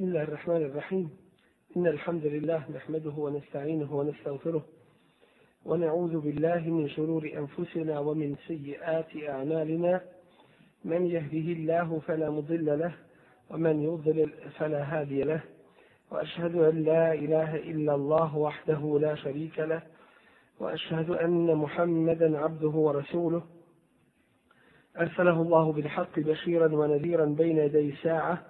بسم الله الرحمن الرحيم. إن الحمد لله نحمده ونستعينه ونستغفره ونعوذ بالله من شرور أنفسنا ومن سيئات أعمالنا. من يهده الله فلا مضل له ومن يضلل فلا هادي له. وأشهد أن لا إله إلا الله وحده لا شريك له. وأشهد أن محمدا عبده ورسوله. أرسله الله بالحق بشيرا ونذيرا بين يدي ساعة.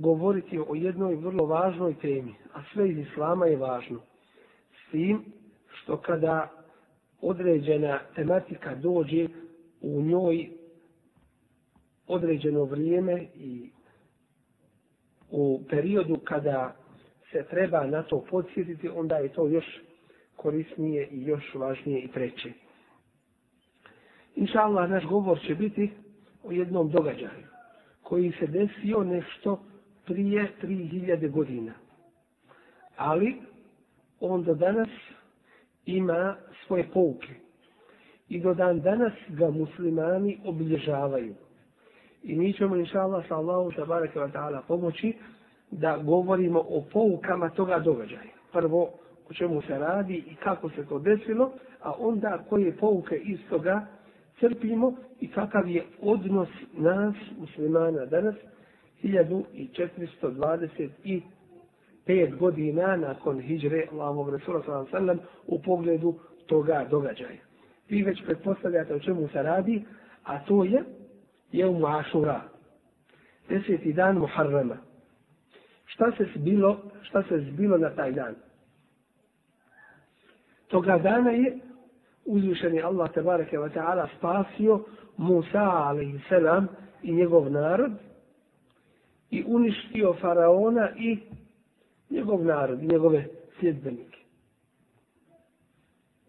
govoriti o jednoj vrlo važnoj temi, a sve iz Islama je važno. S tim što kada određena tematika dođe u njoj određeno vrijeme i u periodu kada se treba na to podsjetiti, onda je to još korisnije i još važnije i treće. Inša Allah, naš govor će biti o jednom događaju koji se desio nešto prije 3000 godina. Ali on do danas ima svoje pouke. I do dan danas ga muslimani obilježavaju. I mi ćemo, inša Allah, sa Allahom, tabaraka wa ta'ala, pomoći da govorimo o poukama toga događaja. Prvo, o čemu se radi i kako se to desilo, a onda koje pouke iz toga crpimo i kakav je odnos nas, muslimana, danas, 1425 godina nakon hijdre Allahovog Resula sallallahu sallam u pogledu toga događaja. Vi već pretpostavljate o čemu se radi, a to je Jeum Ašura, deseti dan Muharrama. Šta se zbilo, šta se zbilo na taj dan? Toga dana je uzvišeni Allah tabareke wa ta'ala spasio Musa alaihi selam i njegov narod i uništio faraona i njegov narod, njegove sljedbenike.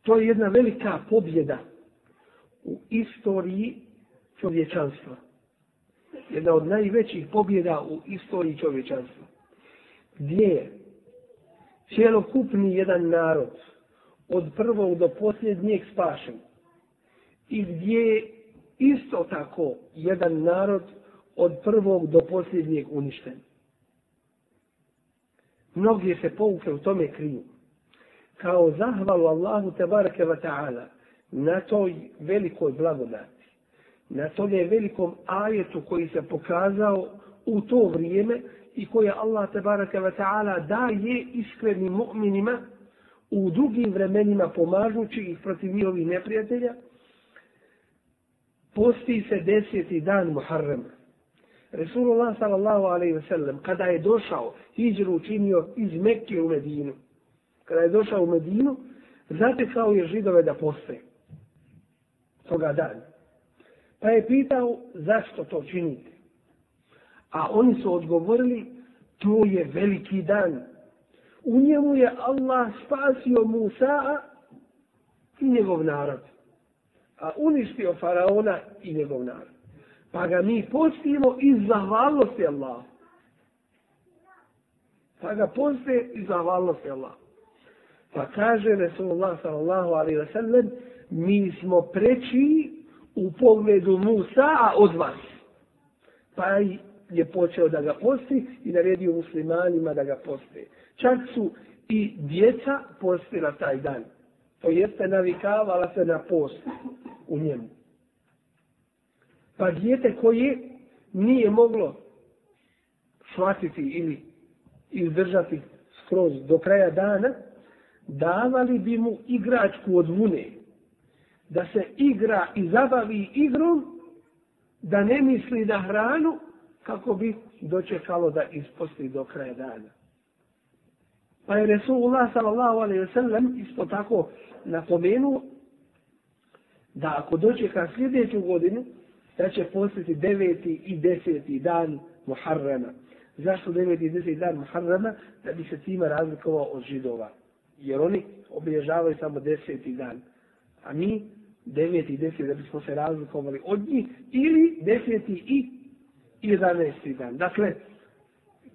To je jedna velika pobjeda u istoriji čovječanstva. Jedna od najvećih pobjeda u istoriji čovječanstva. Gdje je cijelokupni jedan narod od prvog do posljednjeg spašen. I gdje je isto tako jedan narod od prvog do posljednjeg uništen. Mnogi se pouke u tome kriju. Kao zahvalu Allahu tebareke wa ta'ala na toj velikoj blagodati, na tome velikom ajetu koji se pokazao u to vrijeme i koje Allah tebareke wa ta'ala daje iskrenim mu'minima u drugim vremenima pomažući ih protiv njihovih neprijatelja, posti se deseti dan Muharrema. Resulullah sallallahu alaihi ve sellem, kada je došao, hijđru učinio iz Mekke u Medinu. Kada je došao u Medinu, zatekao je židove da poste. Toga dana. Pa je pitao zašto to činite. A oni su odgovorili, to je veliki dan. U njemu je Allah spasio Musa i njegov narod. A uništio faraona i njegov narod. Pa ga mi postimo iz zahvalnosti Allah. Pa ga poste iz zahvalnosti Allah. Pa kaže Resulullah sallallahu alaihi wa sallam, mi smo preći u pogledu Musa od vas. Pa je počeo da ga posti i naredio muslimanima da ga poste. Čak su i djeca postila taj dan. To jeste navikavala se na post u njemu pa dijete koje nije moglo shvatiti ili izdržati skroz do kraja dana, davali bi mu igračku od vune, da se igra i zabavi igrom, da ne misli na hranu, kako bi dočekalo da isposti do kraja dana. Pa je Resulullah sallallahu alaihi sallam isto tako napomenuo da ako dočeka sljedeću godinu, da će postati deveti i deseti dan Muharrema. Zašto deveti i deseti dan Muharrama? Da bi se tima razlikovao od židova. Jer oni obilježavaju samo deseti dan. A mi deveti i deseti da bismo se razlikovali od njih ili deseti i jedanesti dan. Dakle,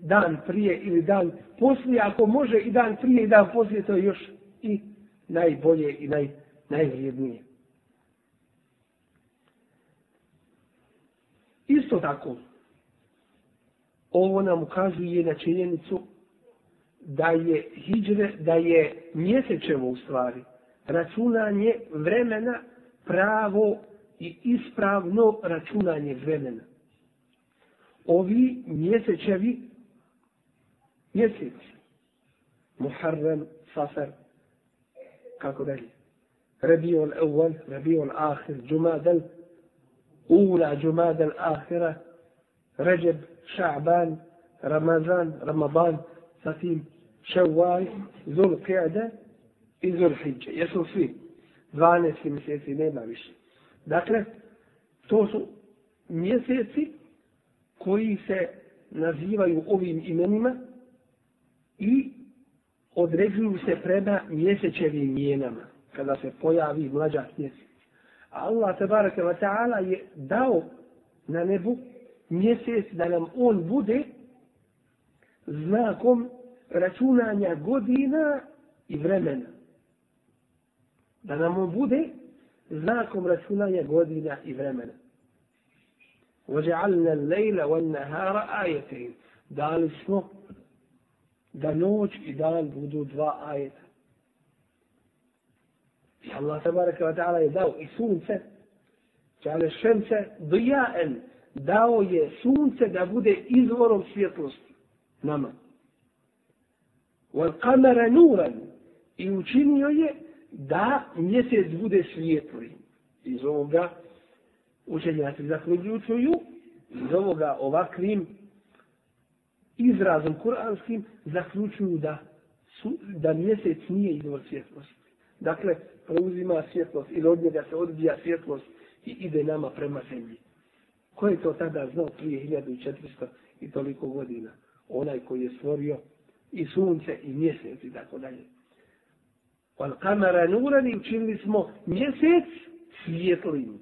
dan prije ili dan poslije, ako može i dan prije i dan poslije, to je još i najbolje i naj, najvrijednije. Isto tako, ovo nam ukazuje na činjenicu da je hijđre, da je mjesečevo u stvari računanje vremena pravo i ispravno računanje vremena. Ovi mjesečevi mjeseci, Muharrem, Safar, kako dalje, Rabiul Awal, Rabiul Akhir, Jumadal, Ula Jumadal Akhira, Rajab, Ša'ban, Ramazan, Ramadan, zatim Ševal, Zul Qiyada i Zul Hidja. Jesu svi 12 mjeseci, nema više. Dakle, to su mjeseci koji se nazivaju ovim imenima i određuju se prema mjesečevim mjenama kada se pojavi mlađa mjesec. Allah tabaraka wa ta'ala je dao na nebu mjesec da nam on bude znakom računanja godina i vremena. Da nam on bude znakom računanja godina i vremena. وَجَعَلْنَا اللَّيْلَ وَالنَّهَارَ آيَتَيْنِ Dali smo da noć i dan budu dva ajeta. I Allah tabaraka wa ta'ala je dao i sunce, čale šemce, dijaen, dao je sunce da bude izvorom svjetlosti nama. Wal kamera nuran i učinio je da mjesec bude svijetli. Iz ovoga učenjaci zaključuju, iz ovoga ovakvim izrazom kuranskim zaključuju da, su, da mjesec nije izvor svjetlosti. Dakle, preuzima svjetlost ili od njega se odbija svjetlost i ide nama prema zemlji. Ko je to tada znao prije 1400 i toliko godina? Onaj koji je stvorio i sunce i mjesec i tako dalje. Wal kamera nurani učinili smo mjesec svjetlim.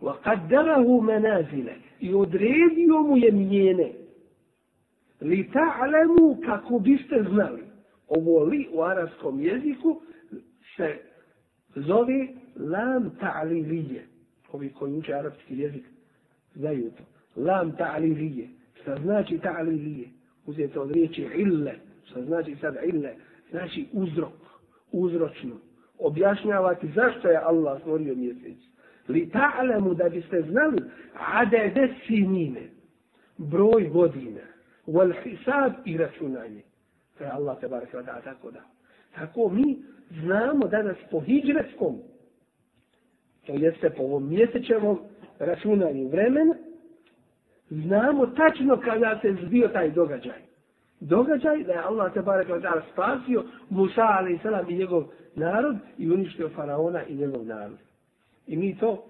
Wa qaddarahu manazile i odredio mu je mjene. Li ta'lamu kako biste znali. Ovo li u arabskom jeziku se zove lam ta'lilije. Ovi koji uče arapski jezik znaju to. Lam ta'lilije. Šta znači ta'lilije? Uzete od riječi ille. Šta znači sad ille? Znači uzrok. Uzročno. Objašnjavati zašto je Allah stvorio mjesec. Li ta'lamu da biste znali adede sinine. Broj godina. Wal hisab i računanje. To je Allah te barek da tako da. Tako mi znamo danas po hijđreskom, to jeste po ovom mjesečevom računanju vremena, znamo tačno kada se zbio taj događaj. Događaj da je Allah te barek da spasio Musa ali i i njegov narod i uništio faraona i njegov narod. I mi to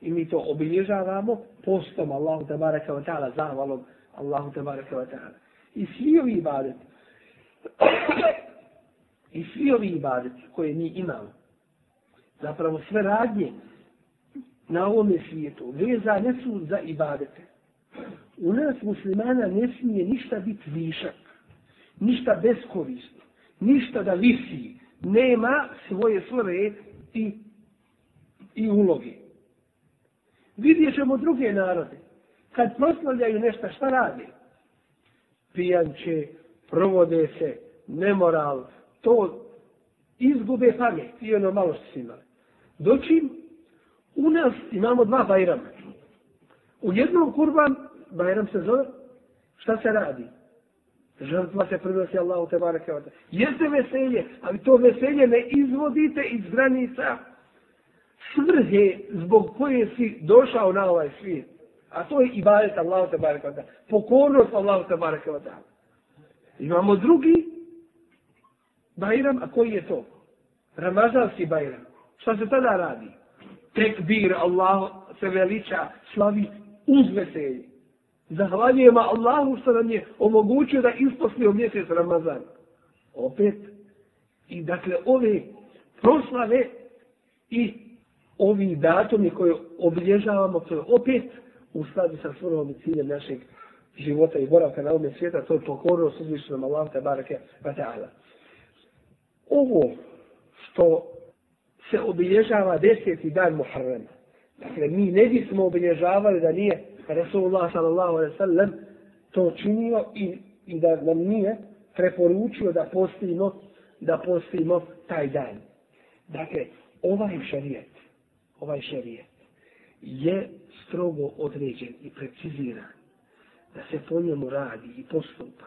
i mi to obilježavamo postom Allahu te barek ta'ala zahvalom Allahu te barek ta'ala. I svi ovi ibadeti I svi ovi ibadeti koje mi imamo, zapravo sve radnje na ovome svijetu, vezane su za ibadete. U nas muslimana ne smije ništa biti višak, ništa beskorisno, ništa da visi, nema svoje slove i, i uloge. Vidjet ćemo druge narode. Kad proslavljaju nešto, šta rade? Pijanče, provode se, nemoral, to izgube pamet i ono malo što si imali. Dočim u nas imamo dva bajrama. U jednom kurban, bajram se zove, šta se radi? Žrtva se prinosi Allahu te barake vata. Jeste veselje, ali to veselje ne izvodite iz granica svrhe zbog koje si došao na ovaj svijet. A to je ibadet Allahu te barake vata. Pokornost Allahu te barake vata. Imamo drugi Bajram, a koji je to? Ramazanski Bajram. Šta se tada radi? Tekbir, Allah se veliča, slavi uz veselje. Zahvaljujemo Allahu što nam je omogućio da isposlio mjesec Ramazan. Opet, i dakle ove proslave i ovi datumi koje obilježavamo, to je opet u skladu sa svrhom i ciljem našeg života i boravka na ovom svijeta, to je pokornost uzvišenom Allahu te barake wa ta'ala. Ovo što se obilježava deseti dan Muharrema, dakle mi ne bismo obilježavali da nije Resulullah sallallahu alaihi sallam to činio i, i da nam nije preporučio da postimo da postimo taj dan. Dakle, ovaj šarijet, ovaj šarijet je strogo određen i preciziran da se po njemu radi i postupa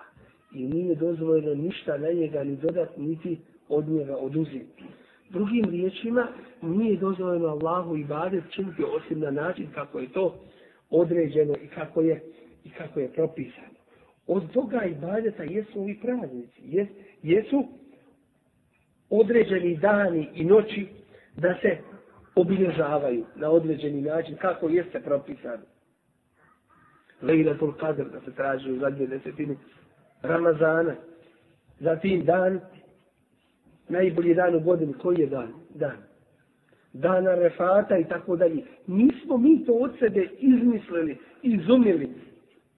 i nije dozvojeno ništa na njega ni dodat niti od njega oduzeti. Drugim riječima, nije dozvoljeno Allahu i badet činiti osim na način kako je to određeno i kako je, i kako je propisano. Od toga i badeta jesu i praznici, jes, jesu određeni dani i noći da se obilježavaju na određeni način kako jeste propisano. Lejlatul Qadr da se traži u zadnje desetini Ramazana. Zatim dan, najbolji dan u godini, koji je dan? Dan. Dana refata i tako dalje. Nismo mi to od sebe izmislili, izumili,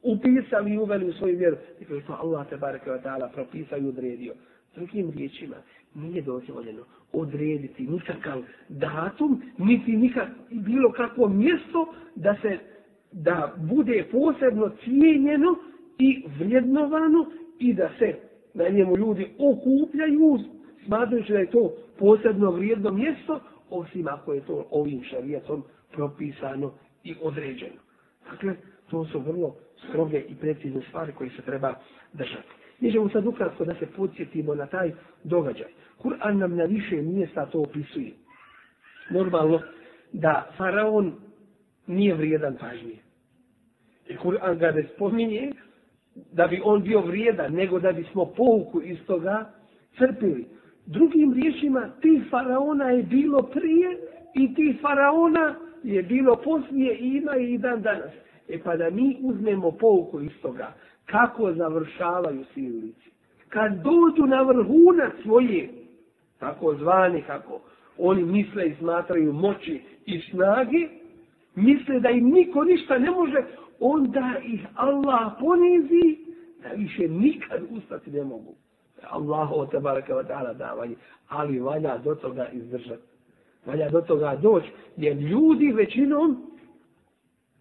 upisali i uveli u svoju vjeru. Dakle, to Allah te bareke wa ta'ala propisao i odredio. Drugim riječima, nije dozvoljeno odrediti nikakav datum, niti nikak, bilo kakvo mjesto da se da bude posebno cijenjeno i vrijednovano i da se na njemu ljudi okupljaju, smatrujući da je to posebno vrijedno mjesto, osim ako je to ovim šarijetom propisano i određeno. Dakle, to su vrlo stroge i precizne stvari koje se treba držati. Mi ćemo sad ukratko da se podsjetimo na taj događaj. Kur'an nam na više mjesta to opisuje. Normalno da faraon nije vrijedan pažnje. I Kur'an ga ne spominje da bi on bio vrijedan, nego da bismo pouku iz toga crpili. Drugim riječima, ti faraona je bilo prije i ti faraona je bilo poslije i ima i dan danas. E pa da mi uzmemo pouku iz toga, kako završavaju silnici. Kad dođu na vrhunac svoje, tako zvani, kako oni misle i smatraju moći i snage, misle da im niko ništa ne može, onda ih Allah ponizi da više nikad ustati ne mogu. Allah o te baraka wa ta'ala davanje, ali valja do toga izdržati. Valja do toga doći, jer ljudi većinom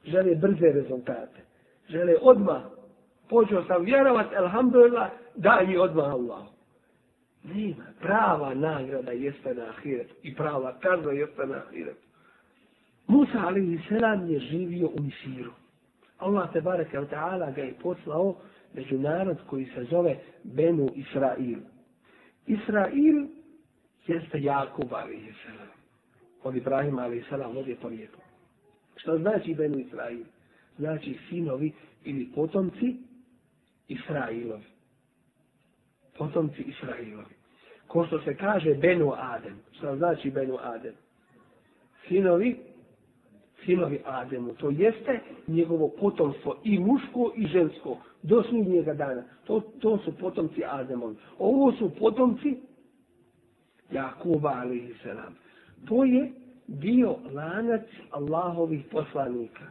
žele brze rezultate. Žele odmah. Počeo sam vjerovat, alhamdulillah, daj mi odmah Allah. Nema. Prava nagrada jeste na ahiret. I prava kazna jeste na ahiret. Musa alaihi selam je živio u Misiru. Allah te bareke wa ta'ala ga je poslao među narod koji se zove Benu Israil. Israil jeste Jakub alaihi selam. Od Ibrahima alaihi selam od je porijeklo. Što znači Benu Israil? Znači sinovi ili potomci Israilovi. Potomci Israilovi. Ko što se kaže Benu Adem. Što znači Benu Adem? Sinovi sinovi Ademu. To jeste njegovo potomstvo i muško i žensko do sudnjega dana. To, to su potomci Ademovi. Ovo su potomci Jakuba alaihi selam. To je bio lanac Allahovih poslanika.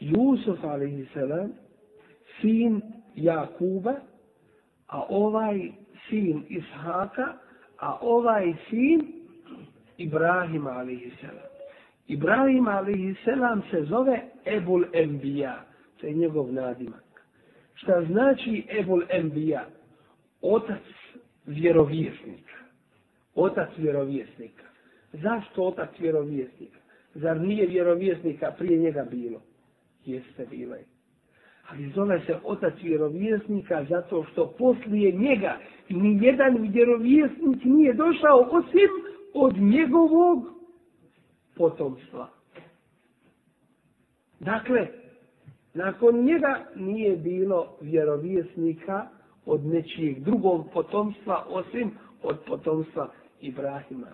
Jusuf alaihi selam, sin Jakuba, a ovaj sin Ishaka, a ovaj sin Ibrahima alaihi selam. Ibrahim alaihi selam se zove Ebul Enbija. To je njegov nadimak. Šta znači Ebul Enbija? Otac vjerovjesnika. Otac vjerovjesnika. Zašto otac vjerovjesnika? Zar nije vjerovjesnika prije njega bilo? Jeste bilo je. Ali zove se otac vjerovjesnika zato što poslije njega ni jedan vjerovjesnik nije došao osim od njegovog potomstva. Dakle, nakon njega nije bilo vjerovjesnika od nečijeg drugog potomstva, osim od potomstva Ibrahima.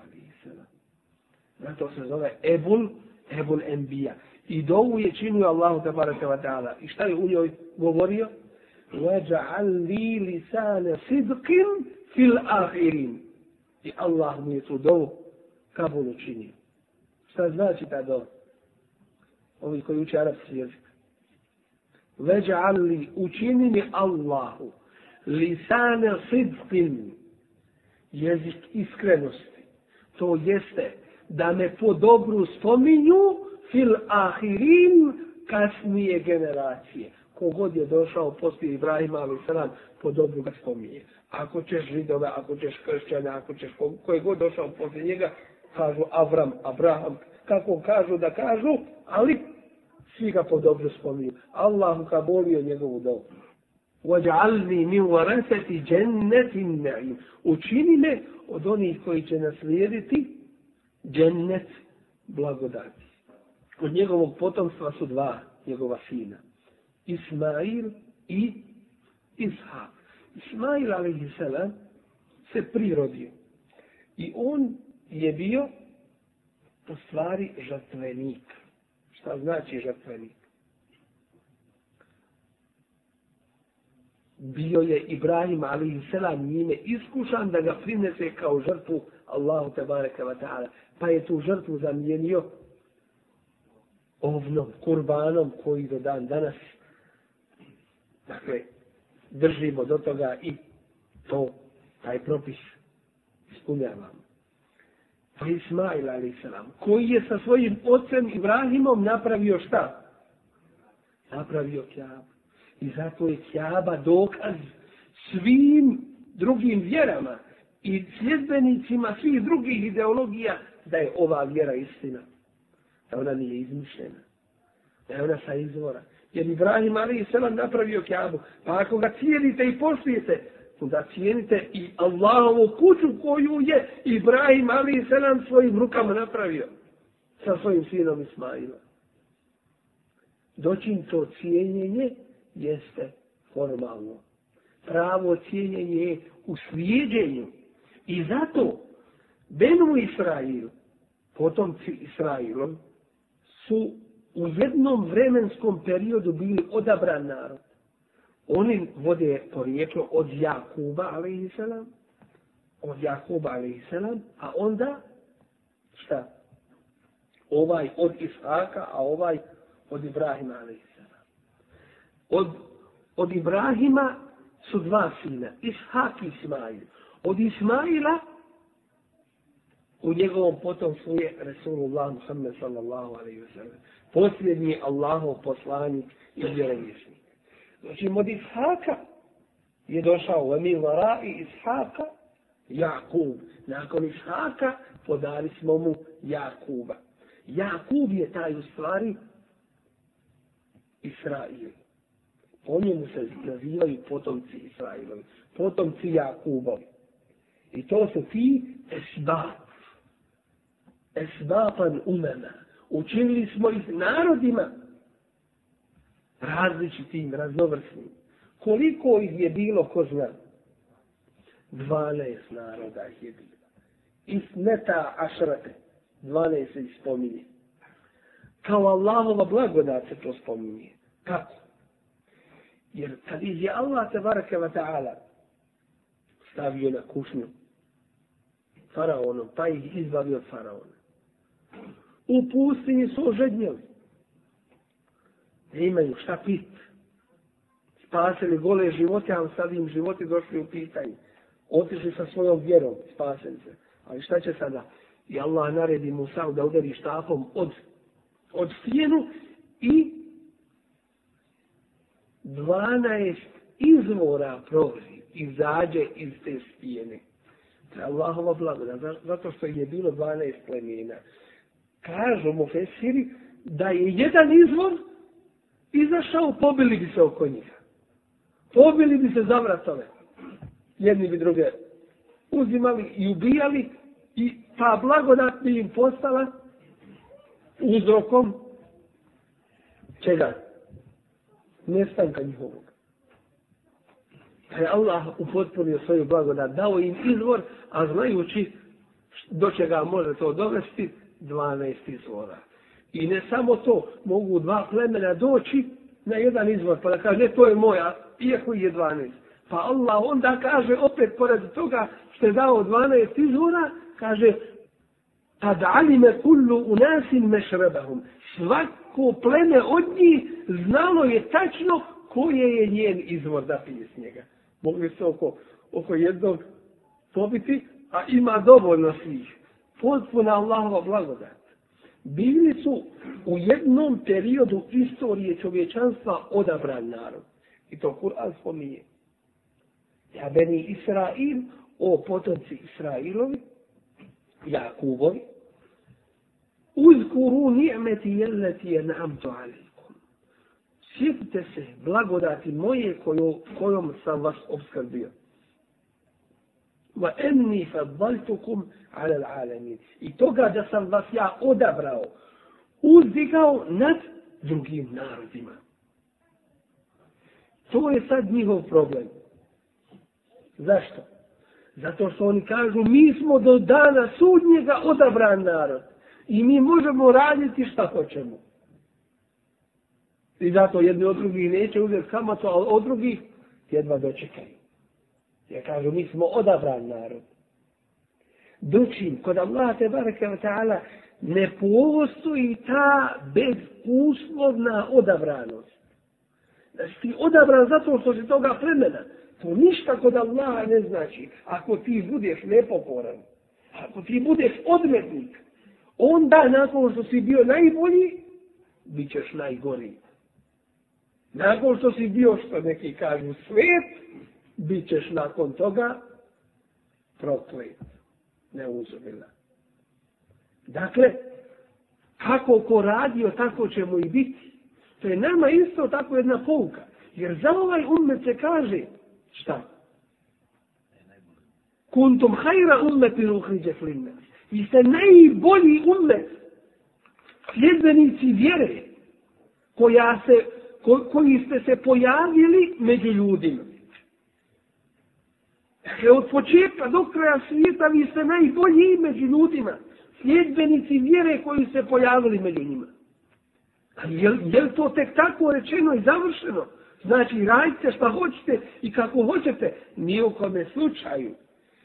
Zato se zove Ebul, Ebul Enbija. I dovu je činio Allahu te barake wa ta'ala. I šta je u njoj govorio? وَجَعَلْ لِي لِسَانَ صِدْقٍ فِي الْآخِرِينَ I Allah mu je tu dovu kabul učinio. Šta znači ta dova? Ovi koji uče arapski jezik. Veđa'al li učini mi Allahu lisane sidqin jezik iskrenosti. To jeste da me po dobru spominju fil ahirin kasnije generacije. Kogod je došao poslije Ibrahima, ali salam, po dobru ga spominje. Ako ćeš židove, ako ćeš kršćane, ako ćeš koje god došao poslije njega, kažu Avram, Abraham, kako kažu da kažu, ali svi ga po dobru spominju. Allah ka bolio njegovu dobu. وَجْعَلْنِي مِنْ وَرَسَةِ جَنَّةِ النَّعِيمِ Učini me od onih koji će naslijediti džennet blagodati. Od njegovog potomstva su dva njegova sina. Ismail i Ishak. Ismail a.s. se prirodio. I on je bio u stvari žrtvenik. Šta znači žrtvenik? Bio je Ibrahim ali i selam njime iskušan da ga prinese kao žrtvu Allahu tebareke wa ta'ala. Pa je tu žrtvu zamijenio ovnom kurbanom koji do dan danas dakle držimo do toga i to taj propis ispunjavamo. Pa Ismail a.s. koji je sa svojim ocem Ibrahimom napravio šta? Napravio kjabu. I zato je kjaba dokaz svim drugim vjerama i sljedbenicima svih drugih ideologija da je ova vjera istina. Da ona nije izmišljena. Da je ona sa izvora. Jer Ibrahim a.s. napravio kjabu. Pa ako ga cijenite i poštujete, onda cijenite i Allahovu kuću koju je Ibrahim ali Selam svojim rukama napravio sa svojim sinom Ismaila. Doćim to cijenjenje jeste formalno. Pravo cijenjenje je u slijedjenju. I zato Benu Israil, potomci Israilom, su u jednom vremenskom periodu bili odabran narod. Oni vode porijeklo od Jakuba, alaihissalam, od Jakuba, alaihissalam, a onda, šta? Ovaj od Ishaka, a ovaj od Ibrahima, alaihissalam. Od, od Ibrahima su dva sina, Ishak i Ismail. Od Ismaila u njegovom potomstvu je Resulullah Muhammed sallallahu alaihi wa sallam. Posljednji Allahov poslanik i vjerovjesnik. Znači, od Ishaka je došao u Emil i Ishaka Jakub. Nakon Ishaka podali smo mu Jakuba. Jakub je taj u stvari Israil. Po njemu se nazivaju potomci Israilovi. Potomci Jakubovi. I to su ti esbat. Esbatan umena. Učinili smo ih narodima različitim, raznovrsnim. Koliko ih je bilo, ko zna? 12 naroda ih je bilo. Isneta ašrate. 12 se ih spominje. Kao Allahova blagodat se to spominje. Kako? Jer kad ih je Allah te barake wa ta'ala stavio na kušnju faraonom, pa ih izbavio od faraona. U pustinji su ožednjeli ne imaju šta pit. Spasili gole živote, ali sad im životi došli u pitanje. Otišli sa svojom vjerom, spasili se. Ali šta će sada? I Allah naredi Musa da udari štapom od, od stijenu i 12 izvora prolazi, izađe iz te stijene. To je Allahova blagoda, zato što je bilo 12 plemena. Kažu mu Fesiri da je jedan izvor izašao, pobili bi se oko njih. Pobili bi se za vratove. Jedni bi druge uzimali i ubijali i ta blagodat bi im postala uzrokom čega? Nestanka njihovog. Pa je Allah upotpunio svoju blagodat, dao im izvor, a znajući do čega može to dovesti, 12 izvora. I ne samo to, mogu dva plemena doći na jedan izvor, pa da kaže, ne, to je moja, iako je 12. Pa Allah onda kaže, opet pored toga što je dao 12 izvora, kaže, kad alime kullu unasin mešrebahum. Svako pleme od njih znalo je tačno koje je njen izvor da pije s njega. Mogli se oko, oko jednog pobiti, a ima dovoljno svih. Potpuna Allahova blagodat. Bili su u jednom periodu istorije čovječanstva odabran narod. I to Kur'an spominje. Ja beni Israil, o potomci Israilovi, Jakubovi, uzkuru ni'meti jelleti je namtu alikum. Sjetite se blagodati moje koju, kojom sam vas obskrbio. Va enni faddaltukum ala l'alamin. I toga da sam vas ja odabrao, uzdigao nad drugim narodima. To je sad njihov problem. Zašto? Zato što oni kažu, mi smo do dana sudnjega odabran narod. I mi možemo raditi šta hoćemo. I zato jedni od drugih neće uzeti kamatu, ali od drugih jedva dočekaju. Ja kažu, mi smo odabran narod. Dočim, kod Allah te barake wa ta'ala, ne postoji ta bezuslovna odabranost. Da ti odabran zato što si toga plemena. To ništa kod Allaha ne znači. Ako ti budeš nepokoran, ako ti budeš odmetnik, onda nakon što si bio najbolji, bit ćeš najgori. Nakon što si bio, što neki kažu, svet, bit ćeš nakon toga proklet. Ne. Dakle, kako ko radio, tako ćemo i biti. To je nama isto tako jedna pouka. Jer za ovaj umet se kaže, šta? Kuntum hajra umetin uhriđe flinna. Vi ste najbolji umet, sljedbenici vjere, koja se, ko, koji ste se pojavili među ljudima. Dakle, od početka do kraja svijeta vi ste najbolji među ljudima, sljedbenici vjere koji se pojavili među njima. A je, je li to tek tako rečeno i završeno? Znači, radite šta hoćete i kako hoćete, nije u kome slučaju.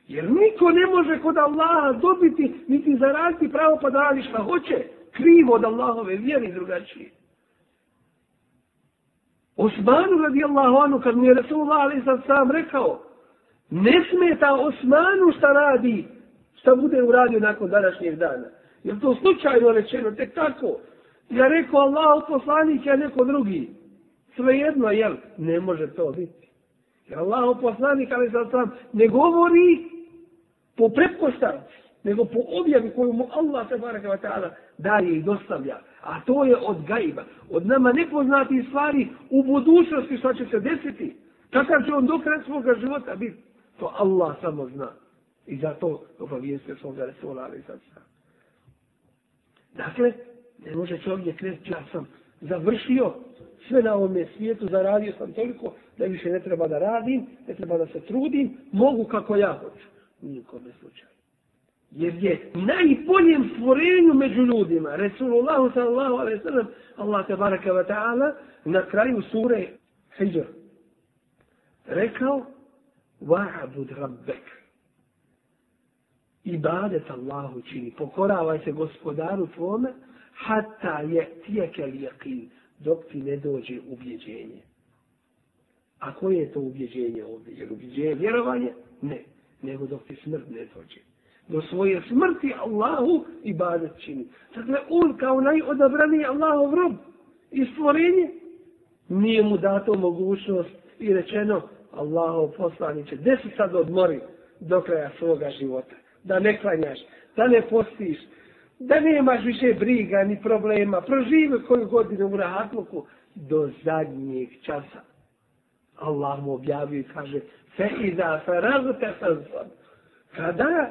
Jer niko ne može kod Allaha dobiti, niti zaraditi pravo pa da radi šta hoće. Krivo od Allahove vjeri drugačije. Osmanu radi Allahu anu, kad mu je Resulullah ali sam rekao, ne smeta Osmanu šta radi, šta bude uradio nakon današnjeg dana. Je to slučajno rečeno, tek tako? Ja rekao Allah poslanik, ja neko drugi. Svejedno, jel? Ne može to biti. Jer Allah poslanik, ali sad sam ne govori po pretpostavci, nego po objavi koju mu Allah se baraka wa ta'ala daje i dostavlja. A to je od gajba. Od nama nepoznati stvari u budućnosti što će se desiti. Kakav će on do kraja svoga života biti? To Allah samo zna. I zato obavijeste svoga Resula, ali sad sam. Dakle, ne može čovjek reći, ja sam završio sve na ovome svijetu, zaradio sam toliko da više ne treba da radim, ne treba da se trudim, mogu kako ja hoću. Nikome slučaju. Jer je najboljem stvorenju među ljudima, Resulullah sallallahu alaihi sallam, Allah te baraka wa ta'ala, na kraju sure Hijr, rekao, wa'abud rabbek. Ibadet Allahu čini, pokoravaj se gospodaru tvome, hatta je tijekel lijekin, dok ti ne dođe ubjeđenje. A koje je to ubjeđenje ovdje? Jer ubjeđenje vjerovanje? Ne. Nego dok ti smrt ne dođe. Do svoje smrti Allahu ibadet čini. Dakle, on kao najodabraniji Allahov rob i stvorenje, nije mu dato mogućnost i rečeno Allahov poslaniće, gdje se sad odmori do kraja svoga života? Da ne klanjaš, da ne postiš, da nemaš više briga ni problema, proživi koju godinu u rahatluku do zadnjeg časa. Allah mu objavio i kaže, fe iza fe razute sansan. Kada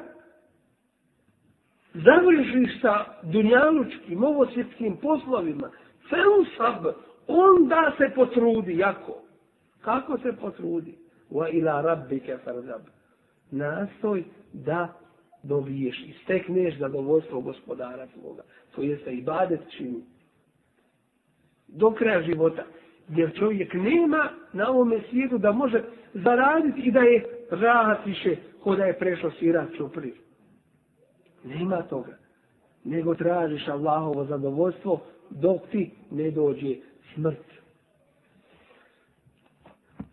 završiš sa dunjalučkim, ovosvjetskim poslovima, fe usab, onda se potrudi jako. Kako se potrudi? Wa ila rabbike farzab. Nastoj da dobiješ i stekneš zadovoljstvo gospodara svoga. To jeste ibadet badet čini. Do kraja života. Jer čovjek nema na ovome svijetu da može zaraditi i da je rahat više ko da je prešao sirat čupri. Nema toga. Nego tražiš Allahovo zadovoljstvo dok ti ne dođe smrt.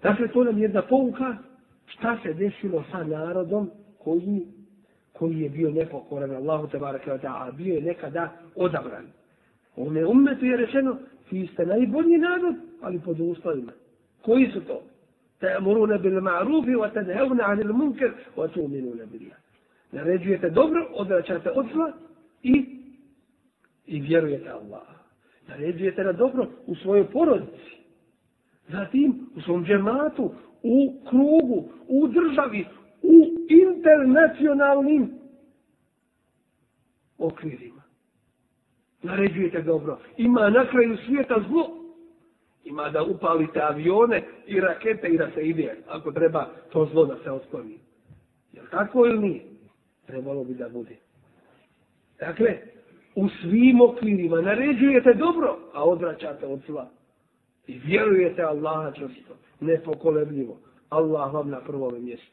Dakle, to nam je jedna pouka šta se desilo sa narodom koji, koji je bio nepokoran Allahu te barake wa ta'ala, bio je nekada odabran. Ome umetu je rečeno, vi ste najbolji narod, ali pod uslovima. Koji su to? Ta'muruna bil ma'rufi wa tadhevna anil munker wa tu'minuna billah. Naređujete dobro, odvraćate od zla i, i vjerujete Allah. Naređujete na dobro u svojoj porodici. Zatim u svom džematu, u krugu, u državi, u internacionalnim okvirima. Naređujete dobro. Ima na kraju svijeta zlo. Ima da upalite avione i rakete i da se ide. Ako treba to zlo da se otkloni. Je tako ili nije? Trebalo bi da bude. Dakle, u svim okvirima naređujete dobro, a odvraćate od zla. I vjerujete Allaha čvrsto, nepokolebljivo. Allah vam na prvom mjestu.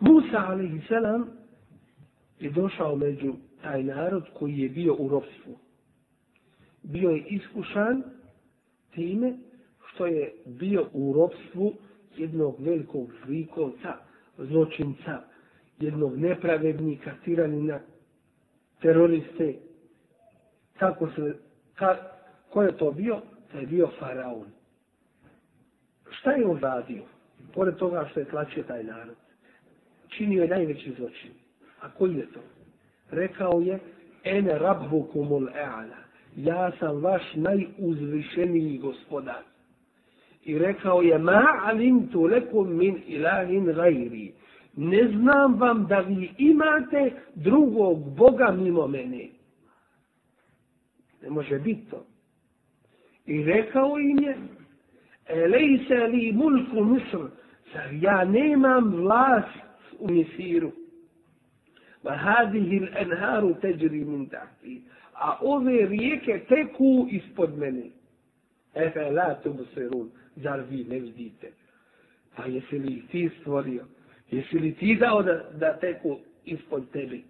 Musa a.s. je došao među taj narod koji je bio u ropstvu. Bio je iskušan time što je bio u ropstvu jednog velikog zlikovca, zločinca, jednog nepravednika, tiranina, teroriste. Kako se, ka, Ko je to bio? To je bio faraon. Šta je on radio? Pored toga što je tlačio taj narod. Činio je najveći zločin. A koji je to? Rekao je, ene rabbukumul e'ala. Ja sam vaš najuzvišeniji gospodar. I rekao je, ma alimtu lekum min ilahin gajri. Ne znam vam da vi imate drugog Boga mimo mene. Ne može biti to. I rekao im je, Elejse li mulku Misr, zar ja nemam vlast u Misiru. Ma hadihi l'enharu teđri min tahti. A ove rijeke teku ispod mene. Efe la tubsirun, zar vi ne vidite. Pa jesi li ti stvorio? Jesi li ti dao da, da teku ispod tebi?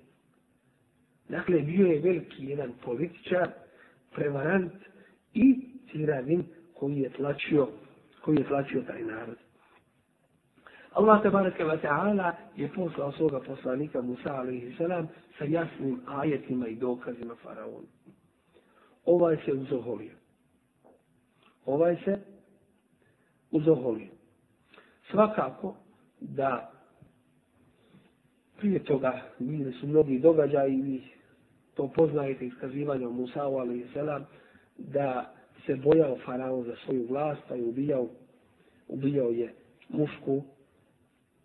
Dakle, bio je veliki jedan političar, prevarant i tiranin koji je tlačio, koji je tlačio taj narod. Allah tabaraka wa ta'ala je poslao svoga poslanika Musa alaihi salam sa jasnim ajetima i dokazima faraonu. Ovaj se uzoholio. Ovaj se uzoholio. Svakako da prije toga bili su mnogi događaji i to poznajete iskazivanje Musa alaihi salam da se bojao faraon za svoju vlast, pa je ubijao, ubijao je mušku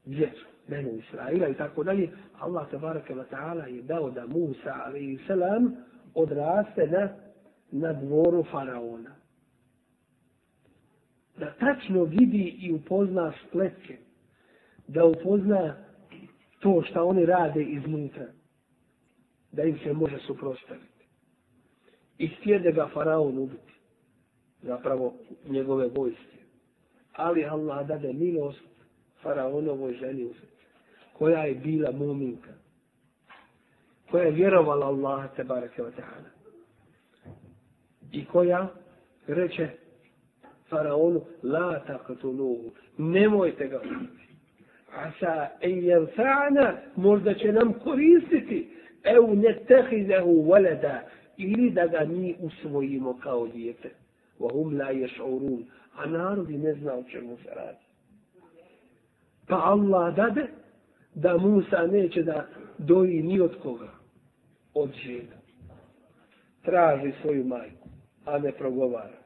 djecu, menu Israila i tako dalje. Allah tabaraka wa ta'ala je dao da Musa alaihi salam odraste na, na dvoru faraona. Da tačno vidi i upozna spletke. Da upozna to što oni rade iznutra. Da im se može suprostaviti. I stijede ga faraon ubiti zapravo njegove vojske. Ali Allah dade milost faraonovoj ženi u koja je bila muminka, koja je vjerovala Allaha te barake wa ta'ala. I koja reče faraonu, la taqtuluhu, nemojte ga ubiti. Asa en jelfa'na, možda će nam koristiti, ev ne tehidehu walada, ili da ga mi usvojimo kao dijete. وهم لا يشعرون a narodi ne zna o čemu se radi. Pa Allah dade da Musa neće da doji ni od koga. Od žena. Traži svoju majku, a ne progovara.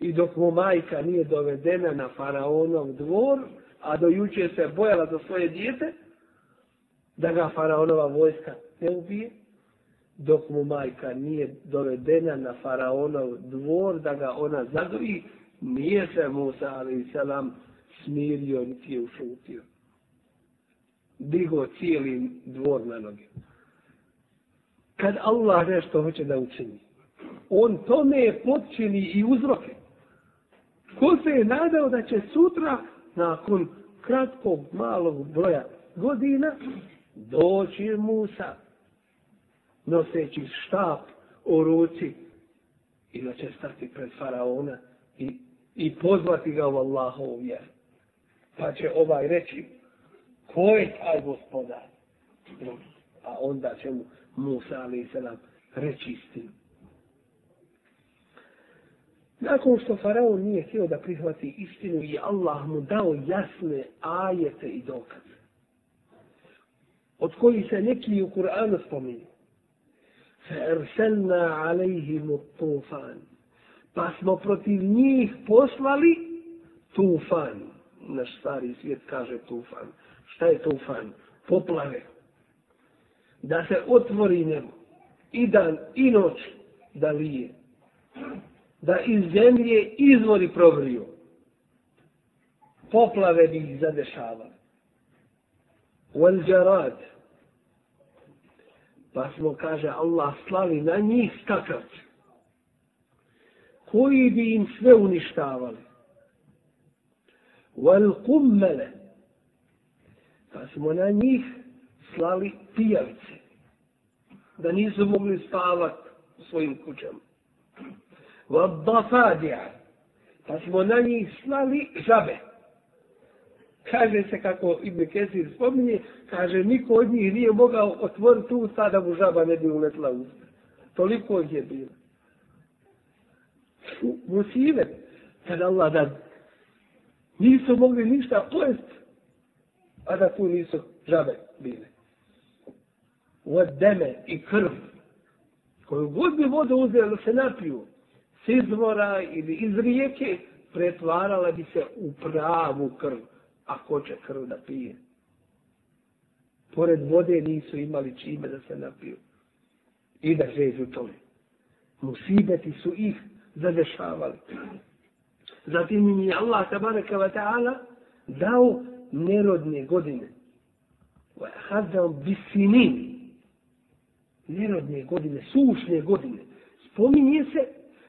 I dok mu majka nije dovedena na faraonov dvor, a do juče se bojala za svoje dijete, da ga faraonova vojska ne ubije, dok mu majka nije dovedena na faraonov dvor da ga ona zadovi, nije se Musa ali selam smirio niti je ušutio. digo cijeli dvor na noge. Kad Allah nešto hoće da učini, on tome potčini i uzroke. Ko se je nadao da će sutra, nakon kratkog, malog broja godina, doći Musa, noseći štap u ruci, i da će stati pred faraona i, i pozvati ga u Allahovu vjeru. Pa će ovaj reći, ko je taj gospodar? A onda će mu Musa, ali se nam reći istinu. Nakon što faraon nije htio da prihvati istinu i Allah mu dao jasne ajete i dokaze, od kojih se neki u Kur'anu spominju, فَأَرْسَلْنَا عَلَيْهِمُ الطُّوفَانِ Pa smo protiv njih poslali tufan. Naš stari svijet kaže tufan. Šta je tufan? Poplave. Da se otvori nebo. I dan, i noć da lije. Da iz zemlje izvori provriju. Poplave bi ih zadešavali. Wal jarad Pa smo, kaže Allah, slavi na njih skakavce. Koji bi im sve uništavali. Wal kummele. Pa smo na njih slali pijavice. Da nisu mogli spavati u svojim kućama. Wal dafadija. Pa smo na njih slali žabe kaže se kako Ibn Kesir spominje, kaže niko od njih nije mogao otvoriti usta da mu žaba ne bi uletla usta. Toliko ih je bilo. Musive, kad Allah da nisu mogli ništa pojesti, a da tu nisu žabe bile. Od deme i krv, koju god bi vodu uzeli se napiju, s izvora ili iz rijeke, pretvarala bi se u pravu krv a ko će krv da pije. Pored vode nisu imali čime da se napiju. I da žeđu tome. Musibeti su ih zadešavali. Zatim im je Allah tabaraka wa ta'ala dao nerodne godine. Hazam bisinin. Nerodne godine, sušne godine. Spominje se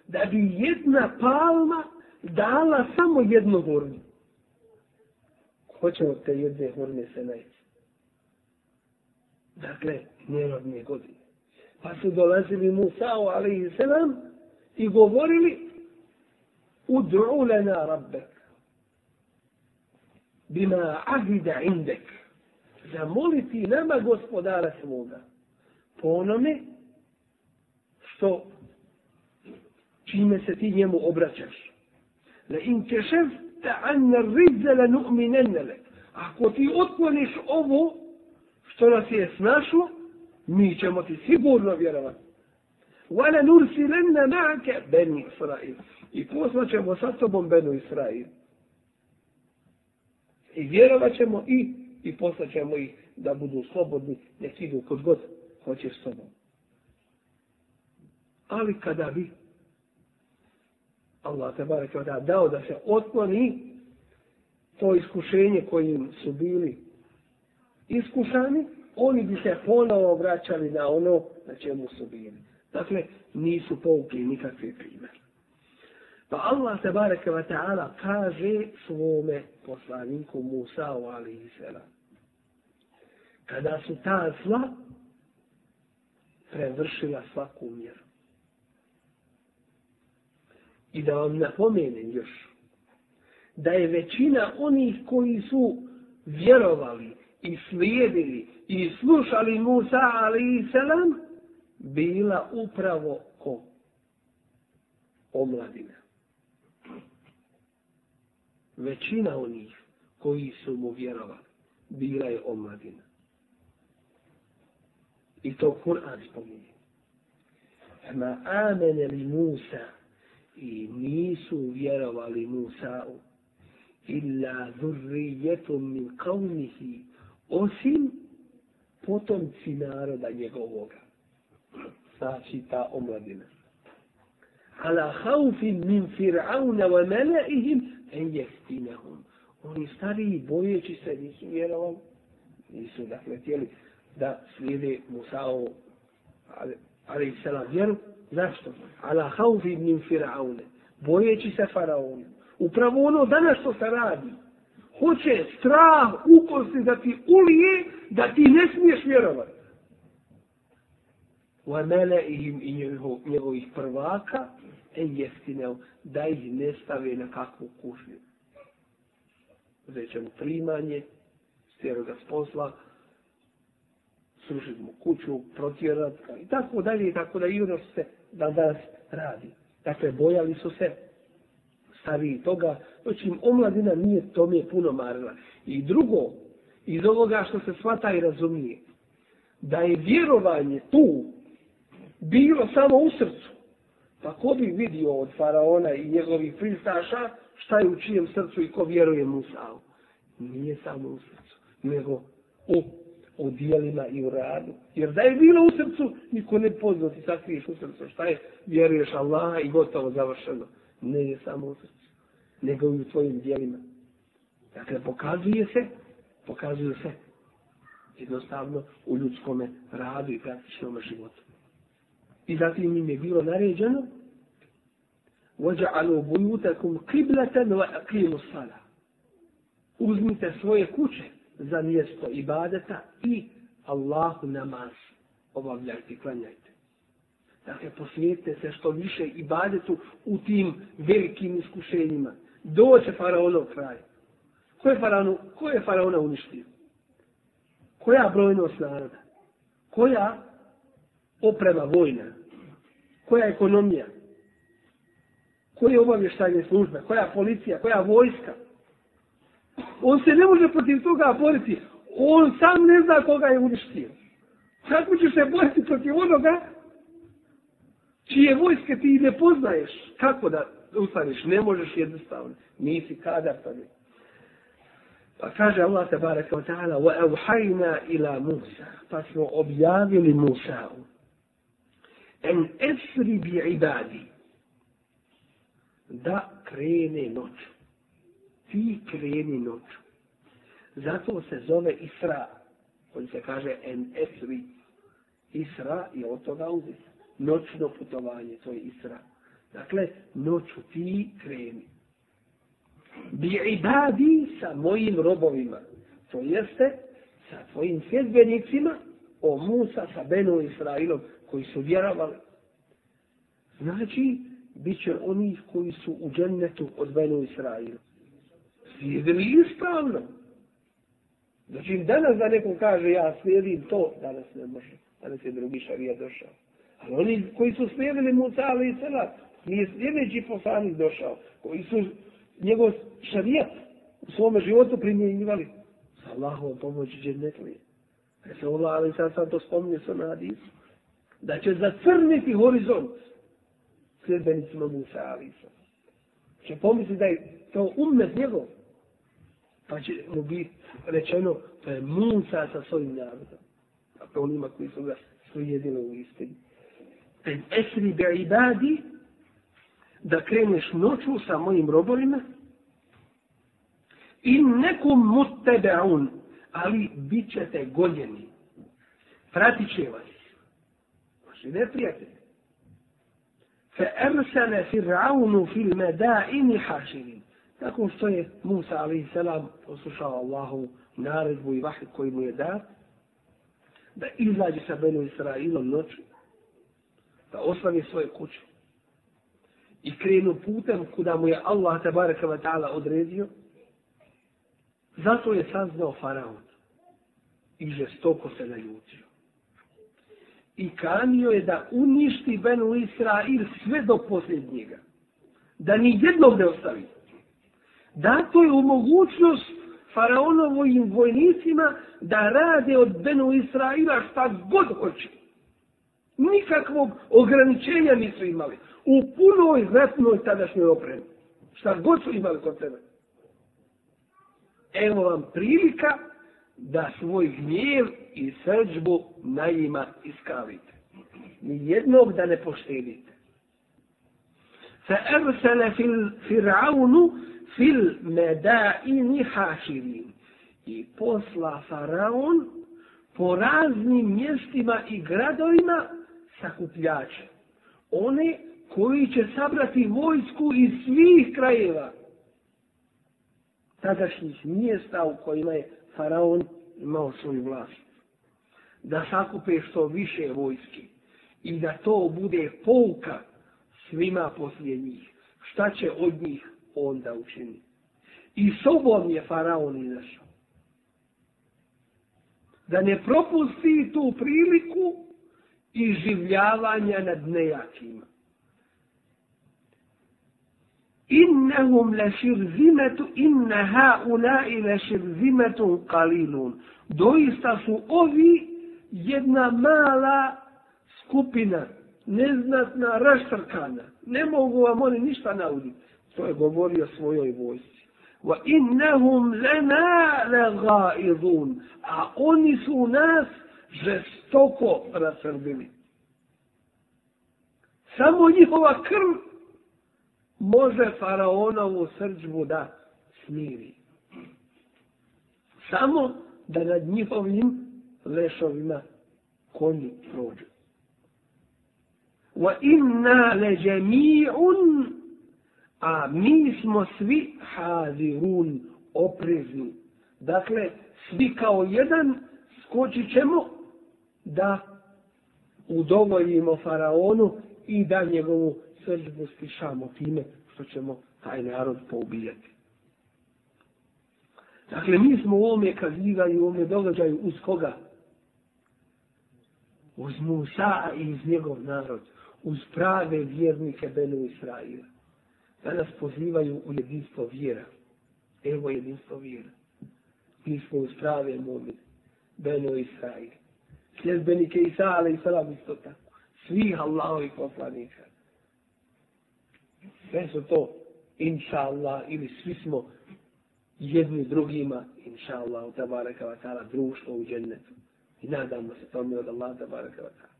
da bi jedna palma dala samo jednog gornju hoćemo te jedne hurme se najti. Dakle, njerodne godine. Pa su dolazili Musao, ali i selam, i govorili, udru lana rabbek, bima ahida indek, zamoliti nama gospodara svoga, po onome što čime se ti njemu obraćaš. Le in kešef ta'anna anna la nu'minanna. Ako ti otkloniš ovo što nas je snašlo, mi ćemo ti sigurno vjerovati. Wala nursilenne ma'aka bani Israil. I poslaćemo sa tobom Benu Israil. I vjerovat ćemo i, i poslaćemo ih da budu slobodni, nek idu kod god hoćeš s tobom. Ali kada bi Allah te barek da dao da se otkloni to iskušenje kojim su bili iskušani, oni bi se ponovo vraćali na ono na čemu su bili. Dakle, nisu povukli nikakve primjer. Pa Allah te barek wa ta'ala kaže svome poslaniku Musa u i. Kada su ta zla prevršila svaku mjeru. I da vam napomenem još, da je većina onih koji su vjerovali i slijedili i slušali Musa ali selam bila upravo ko? Omladina. Većina onih koji su mu vjerovali bila je omladina. I to Kur'an spominje. Ma amene li Musa i nisu vjerovali Musa'u illa zurrijetom min qavnihi osim potomci naroda njegovoga. Znači ta omladina. Ala haufin min fir'auna wa meleihim en jeftinahum. Oni stariji bojeći se nisu vjerovali Nisu, dakle, htjeli da slijede Musa'o, ali, ali se la vjeru. Zašto? Ala haufi min firaune. Bojeći se faraona. Upravo ono danas što se radi. Hoće strah ukosti da ti ulije, da ti ne smiješ vjerovati. Wa meleihim i njegovih prvaka, en jeftineo, da ih ne stave na kakvu kušnju. Uzet mu primanje, stjero ga s posla, srušit mu kuću, protjerat i tako dalje i tako da i ono se danas radi. Dakle, bojali su se stariji toga, znači omladina nije to mi je puno marila. I drugo, iz ovoga što se svata i razumije, da je vjerovanje tu bilo samo u srcu, pa ko bi vidio od faraona i njegovih pristaša šta je u čijem srcu i ko vjeruje Musao? Nije samo u srcu, nego u u dijelima i u radu. Jer da je bilo u srcu, niko ne pozna ti sakriješ u srcu. Šta je? Vjeruješ Allaha i gotovo završeno. Ne je samo u srcu, nego i u tvojim dijelima. Dakle, pokazuje se, pokazuje se jednostavno u ljudskome radu i praktičnom životu. I zatim im je bilo naređeno وَجَعَلُوا بُيُوتَكُمْ قِبْلَةً وَأَقِيمُوا الصَّلَةِ Uzmite svoje kuće za mjesto ibadeta i Allahu namaz obavljajte, klanjajte. Dakle, posvijete se što više ibadetu u tim velikim iskušenjima. Doće faraonov kraj. Ko je, faraonu, ko je faraona uništio? Koja brojnost naroda? Koja oprema vojna? Koja ekonomija? Koje obavještajne službe? Koja policija? Koja vojska? On se ne može protiv toga boriti. On sam ne zna koga je uništio. Kako ćeš se boriti protiv onoga čije vojske ti ne poznaješ? Kako da ustaniš? Ne možeš jednostavno. Nisi kadar pa ne. Pa kaže Allah te baraka wa ta'ala wa evhajna ila Musa. Pa smo objavili Musa. En esri bi ibadi. Da krene noću ti kreni noću. Zato se zove Isra, On se kaže en esri. Isra je od toga uzet. Noćno putovanje, to je Isra. Dakle, noću ti kreni. Bi ibadi sa mojim robovima. To jeste sa tvojim svjedbenicima o Musa sa Benu Israilom koji su vjerovali. Znači, bit će oni koji su u džennetu od Benu Israilom slijedili ispravno. Znači danas da nekom kaže ja slijedim to, danas ne može. Danas je drugi šarija došao. Ali oni koji su slijedili Musa ali i Sela, nije sljedeći poslanik došao, koji su njegov šarijat u svome životu primjenjivali. Sa Allahom pomoći će netlije. E se Allah, ali sad sam to spominje sa nadisu. Da će zacrniti horizont sljedbenicima Musa ali i Sela. Će pomisliti da je to umet njegov pa će mu biti rečeno, to je Musa sa svojim narodom. Dakle, onima koji su ga slijedili u istini. En esri be ibadi, da kreneš noću sa mojim robovima, i nekom mutebeun, ali bit ćete goljeni. Pratit će vas. Vaši neprijatelji. Fe ersane fir'aunu fil medaini. Nakon što je Musa a.s. poslušao Allahu naredbu i vahid koji mu je dat, da izađe sa Benu Israilom noću, da ostavi svoje kuće i krenu putem kuda mu je Allah tabaraka wa ta'ala odredio, zato je saznao faraon i žestoko se naljutio. I kanio je da uništi Benu Israil sve do posljednjega. Da ni jednog ne ostavi dato je u mogućnost faraonovim vojnicima da rade od Benu Israila šta god hoće. Nikakvog ograničenja nisu imali. U punoj ratnoj tadašnjoj opremi. Šta god su imali kod sebe. Evo vam prilika da svoj gnjev i srđbu na njima iskavite. Nijednog da ne poštedite. Fa ersele fil fir'aunu fil medaini haširin. i posla faraon po raznim mjestima i gradovima sakupljače. One koji će sabrati vojsku iz svih krajeva tadašnjih mjesta u kojima je faraon imao svoju vlast. Da sakupe što više vojski i da to bude pouka svima poslije njih. Šta će od njih onda učini. I sobom je faraon izašao. Da ne propusti tu priliku i življavanja nad nejakima. Innahum la shirzimatu inna haulai la shirzimatu qalilun. Doista su ovi jedna mala skupina, neznatna, raštrkana. Ne mogu vam oni ništa nauditi. To je govorio svojoj vojsci. Wa innahum lana lagaidun. A oni su nas žestoko rasrbili. Samo njihova krv može faraonovu srđbu da smiri. Samo da nad njihovim lešovima konji prođu. Wa inna le džemi'un, a mi smo svi hazirun, oprezni. Dakle, svi kao jedan skočit ćemo da udovoljimo faraonu i da njegovu srđbu stišamo time što ćemo taj narod poubijati. Dakle, mi smo u ovome i u ovome događaju uz koga? Uz Musa i uz njegov narod. Uz prave vjernike Benu Israila danas pozivaju u jedinstvo vjera. Evo jedinstvo vjera. Mi smo uz prave momine. Beno Israila. Sljedbenike Isa, ali i salam isto tako. Svih Allahovih poslanika. Sve su to, inša Allah, ili svi smo jedni drugima, inša Allah, u tabaraka wa ta'ala, društvo u džennetu. I nadamo se tome od Allah, tabaraka wa ta'ala.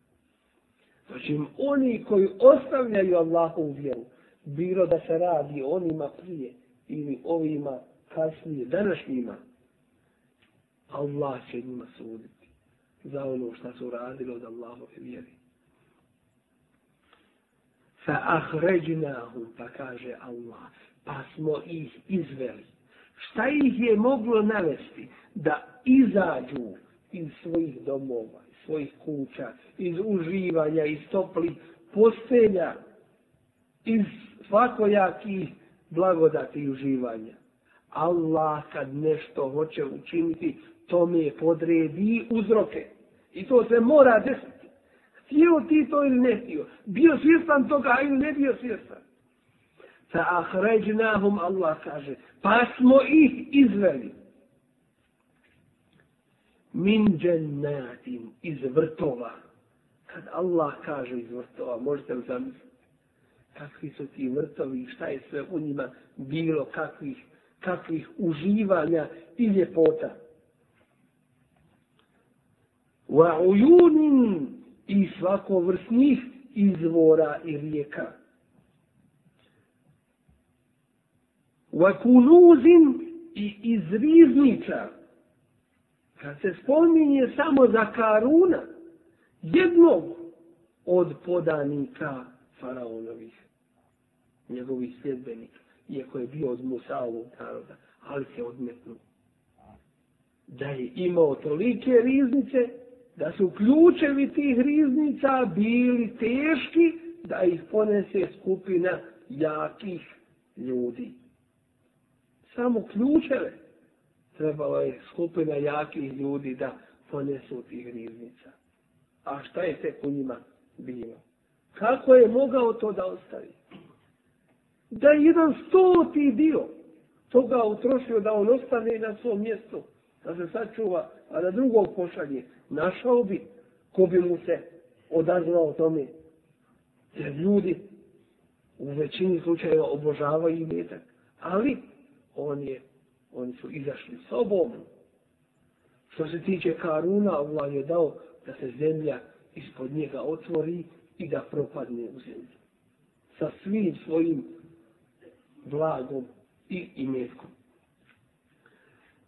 Znači, oni koji ostavljaju Allahovu u vjeru, bilo da se radi onima prije ili ovima kasnije, današnjima, Allah će njima suditi za ono što su radili od Allahove vjeri fa ahređnahum, pa kaže Allah, pa smo ih izveli. Šta ih je moglo navesti da izađu iz svojih domova, iz svojih kuća, iz uživanja, iz toplih postelja, iz svakojakih blagodati i uživanja. Allah kad nešto hoće učiniti, tome podredi uzroke. I to se mora desiti. Htio ti to ili ne htio. Bio svjestan toga ili ne bio svjestan. Sa ahređnahum Allah kaže. Pa smo ih izveli. Min džennatim iz vrtova. Kad Allah kaže iz vrtova, možete li zamisliti? Kakvi su ti vrtovi, šta je sve u njima bilo, kakvih, kakvih uživanja i ljepota. Wa ujunin i svakovrsnih izvora i rijeka. Wa kunuzin i iz riznica, kad se spominje samo za Karuna, jednog od podanika faraonovih, njegovih sljedbenika, iako je bio od Musaovog naroda, ali se odmetnuo. Da je imao tolike riznice, da su ključevi tih riznica bili teški da ih ponese skupina jakih ljudi. Samo ključeve trebalo je skupina jakih ljudi da ponesu tih riznica. A šta je tek u njima bilo? Kako je mogao to da ostavi? Da je jedan stoti dio toga utrošio da on ostane na svom mjestu, da se sačuva, a da drugog pošalje našao bi ko bi mu se odazvao tome. Jer ljudi u većini slučajeva obožavaju imetak. Ali on je, oni su izašli sobom. Što se tiče Karuna, Allah je dao da se zemlja ispod njega otvori i da propadne u zemlju. Sa svim svojim blagom i imetkom.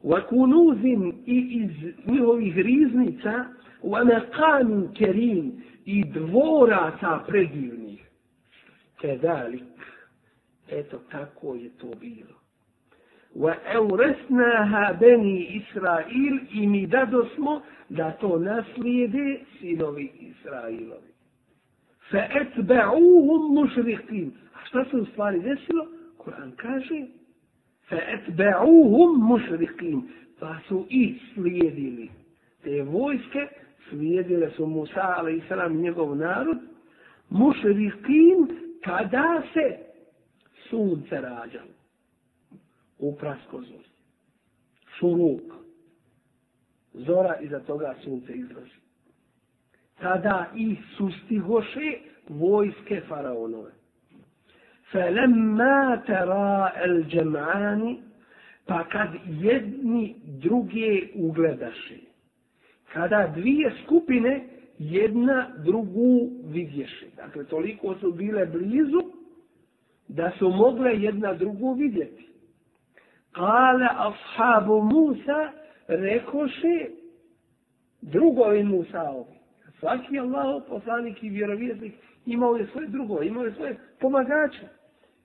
wa kunuzin i iz njihovih riznica wa maqamin kerim i dvoraca predivnih. Kedalik. Eto tako je to bilo. Wa euresnaha beni Israil i mi dadosmo da to naslijede sinovi Israilovi. Fa etba'uhum mušriqin. A šta se u stvari desilo? Kur'an kaže fa مُشْرِقِينَ. Pa su i slijedili. Te vojske slijedile su Musa ali a.s. njegov narod. mušrikin kada se sunce rađalo u praskoznosti. Šuruk. Zora iza toga sunce izlazi. Tada i sustihoše vojske faraonove. Felemma tera el pa kad jedni druge ugledaše. Kada dvije skupine jedna drugu vidješe. Dakle, toliko su bile blizu da su mogle jedna drugu vidjeti. Kale ashabu Musa rekoše drugovi Musaovi. Svaki Allah, poslanik i vjerovjesnik, imao je svoje drugo, imao je svoje pomagače.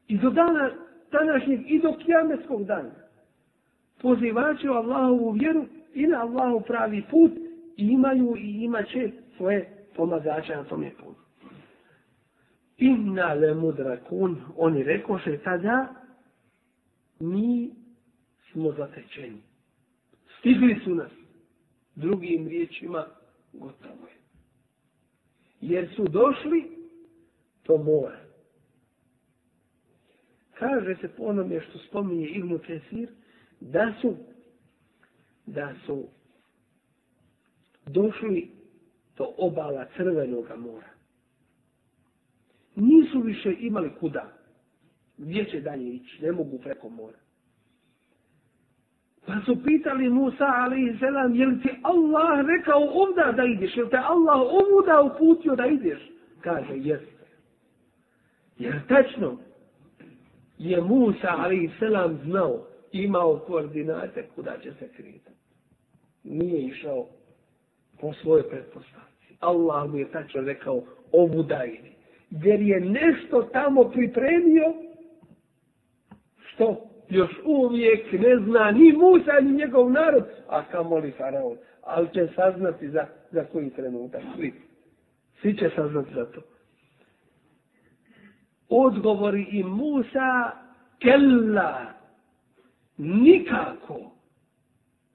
I do dana današnjeg, i do kijametskog dana. Pozivači u Allahovu vjeru i na Allahu pravi put imaju i imaće svoje pomagače na tom je put. Inna le mudrakun, oni rekoše tada, mi smo zatečeni. Stigli su nas. Drugim riječima, gotovo je. Jer su došli to mora. Kaže se po onome što spominje Ibnu Kesir, da su da su došli do obala crvenog mora. Nisu više imali kuda. Gdje će dalje ići? Ne mogu preko mora. Pa su pitali Musa alaihi selam, je li ti Allah rekao ovda da ideš? Je li te Allah ovuda uputio da ideš? Kaže, jeste. Jer tečno je Musa alaihi selam znao, imao koordinate kuda će se kretati. Nije išao po svojoj pretpostavci. Allah mu je tačno rekao, ovu dajni. Jer je nešto tamo pripremio, što još uvijek ne zna ni Musa ni njegov narod, a kamoli faraon. Ali će saznati za, za koji trenutak. Svi. Svi će saznati za to. Odgovori i Musa kella nikako.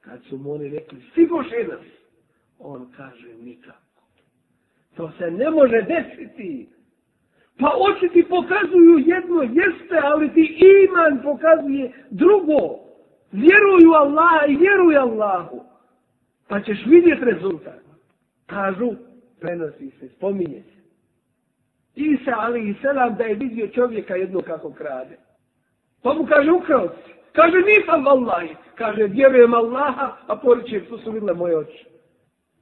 Kad su mu oni rekli, stigoše nas. On kaže nikako. To se ne može desiti. Pa oči ti pokazuju jedno, jeste, ali ti iman pokazuje drugo. Vjeruju Allaha i vjeruju Allahu. Pa ćeš vidjeti rezultat. Kažu, prenosi se, spominje se. Isa, ali i selam, da je vidio čovjeka jedno kako krade. Pa mu kaže, ukrao si. Kaže, nisam vallahi. Kaže, vjerujem Allaha, a poriče, što su vidle moje oči.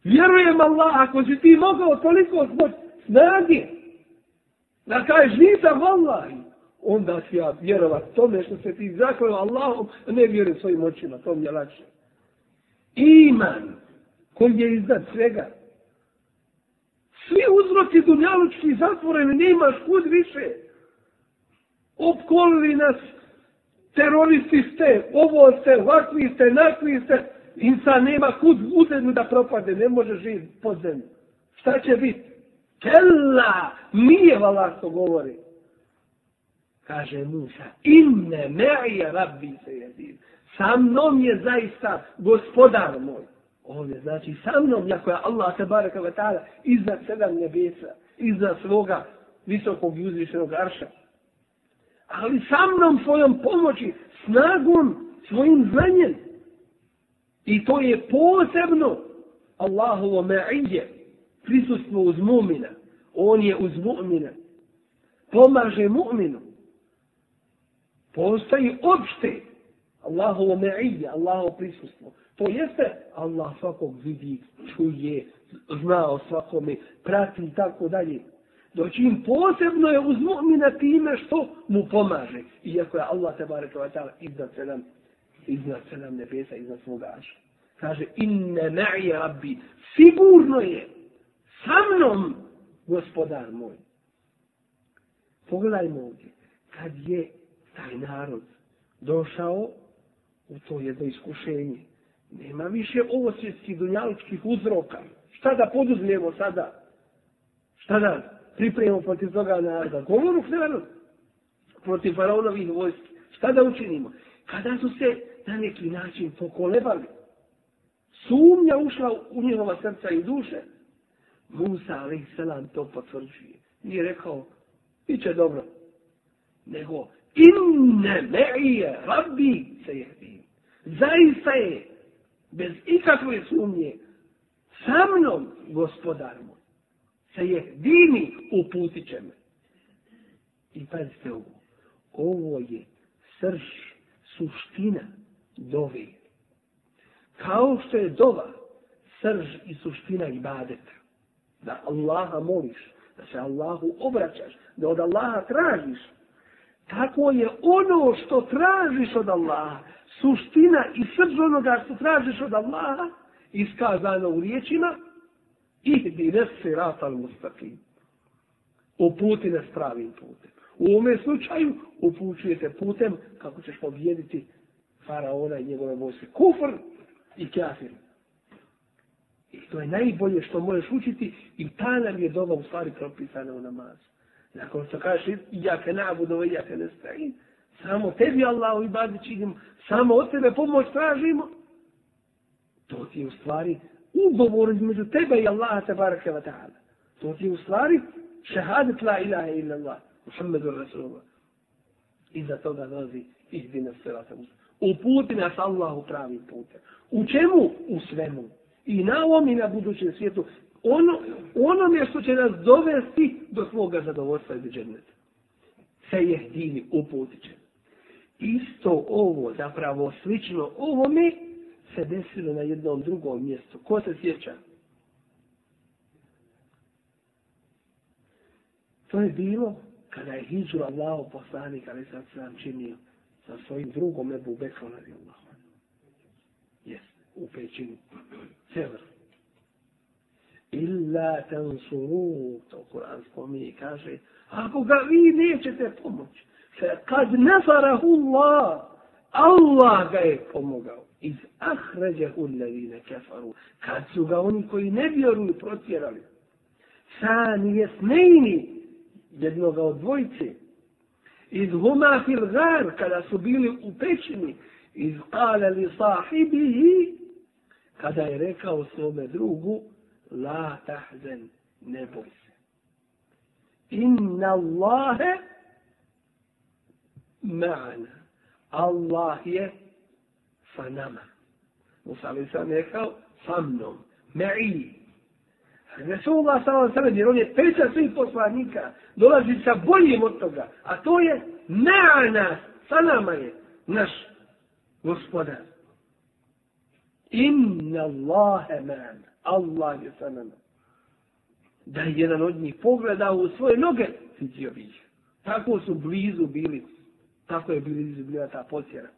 Vjerujem Allaha, ako si ti mogao toliko zbog snage, da kažeš nisam vallahi, onda si ja vjerovat tome što se ti zakleo Allahom, a ne vjerujem svojim očima, to mi je lakše. Iman, koji je iznad svega. Svi uzroci dunjalučki zatvoreni, nemaš kud više. Opkolili nas, teroristi ste, ovo ste, ovakvi ste, nakvi ste, insan nema kud u da propade, ne može živjeti pod zemlju. Šta će biti? Kella, nije vala što govori. Kaže Musa, inne me'ije rabbi se jedin. Sa mnom je zaista gospodar moj. Ovdje znači sa mnom, jako je Allah se baraka wa ta'ala, iznad sedam nebesa, iznad svoga visokog i uzvišenog arša. Ali sa mnom svojom pomoći, snagom, svojim znanjem. I to je posebno Allahovo ma'idje, prisustvo uz mu'mina. On je uz mu'mina. Pomaže mu'minu. Postoji opšte Allahovo ma'idje, Allahovo prisustvo. To jeste Allah svakog vidi, čuje, zna o svakome, prati i tako dalje. Doći im posebno je uz mu'mina time što mu pomaže. Iako je Allah te barek wa ta'ala iznad sedam iznad sedam nebesa, iznad svoga aša. Kaže, inne ma'i rabbi, sigurno je sa mnom gospodar moj. Pogledajmo ovdje, kad je taj narod došao u to jedno iskušenje, nema više ovosvjetskih dunjaličkih uzroka. Šta da poduzmemo sada? Šta da pripremimo protiv toga naroda? Govoru narod protiv faraonovih vojski. Šta da učinimo? Kada su se na neki način pokolebali, sumnja ušla u njihova srca i duše, Musa, a.s. to potvrđuje. Nije rekao, bit će dobro. Nego, inne me'ije, rabbi, se je. Zaista je, bez ikakve sumnje, sa mnom, gospodar moj, se je dini uputit će me. I pazite ovo, ovo je srž, suština dove. Kao što je dova srž i suština ibadeta. Da Allaha moliš, da se Allahu obraćaš, da od Allaha tražiš. Tako je ono što tražiš od Allaha, suština i srž onoga što tražiš od Allaha, iskazano u riječima, ih bi nesi ratal mustakim. Uputi nas pravim putem. U ovome slučaju upućujete putem kako ćeš pobjediti faraona i njegove vojske. Kufr i kafir. I to je najbolje što možeš učiti i ta nam je doba u stvari propisana u namazu. Nakon što kažeš ja ke nabudu ja ke nestajim, samo tebi Allah i badi činim, samo od tebe pomoć tražimo, to ti je u stvari ugovor između tebe i Allaha tabaraka wa ta'ala. To ti je u stvari šehadet la ilaha illa Allah. Muhammedu Rasulullah. Iza toga dolazi ihdina sirata Musa. Uputi nas Allah u pravi putem. U čemu? U svemu. I na ovom i na budućem svijetu. Ono, ono je što će nas dovesti do svoga zadovoljstva i dženeta. Se jehdini, uputi će. Isto ovo, zapravo slično ovome, se desilo na jednom drugom mjestu. Ko se sjeća? To je bilo kada je Hidžu Allah poslanik, ali sad se nam činio sa svojim drugom Ebu Bekrom ali Allah. Jes, u pećini. Sever. Illa tansuru, to Kur'an spominje kaže, ako ga vi nećete pomoći, fe kad nefarahu Allah, Allah ga je pomogao. Iz ahređehu levine kefaru, kad su ga oni koji ne vjeruju protjerali. Sani jesnejni, jednoga od dvojice. Iz huma fil gar, kada su bili u pećini, iz kale li sahibihi, kada je rekao svome drugu, la tahzen, ne boj se. Inna Allahe ma'ana. Allah je sa nama. Musa ali sam rekao, sa mnom, me'i, Resulullah sallallahu alejhi ve jer on je pečat svih poslanika, dolazi sa boljim od toga, a to je ma'ana, sa nama je naš gospodar. Inna Allahe ma'ana, Allah je sa nama. Da je jedan od njih pogledao u svoje noge, vidio bi ih. Tako su blizu bili, tako je blizu bila ta posjera.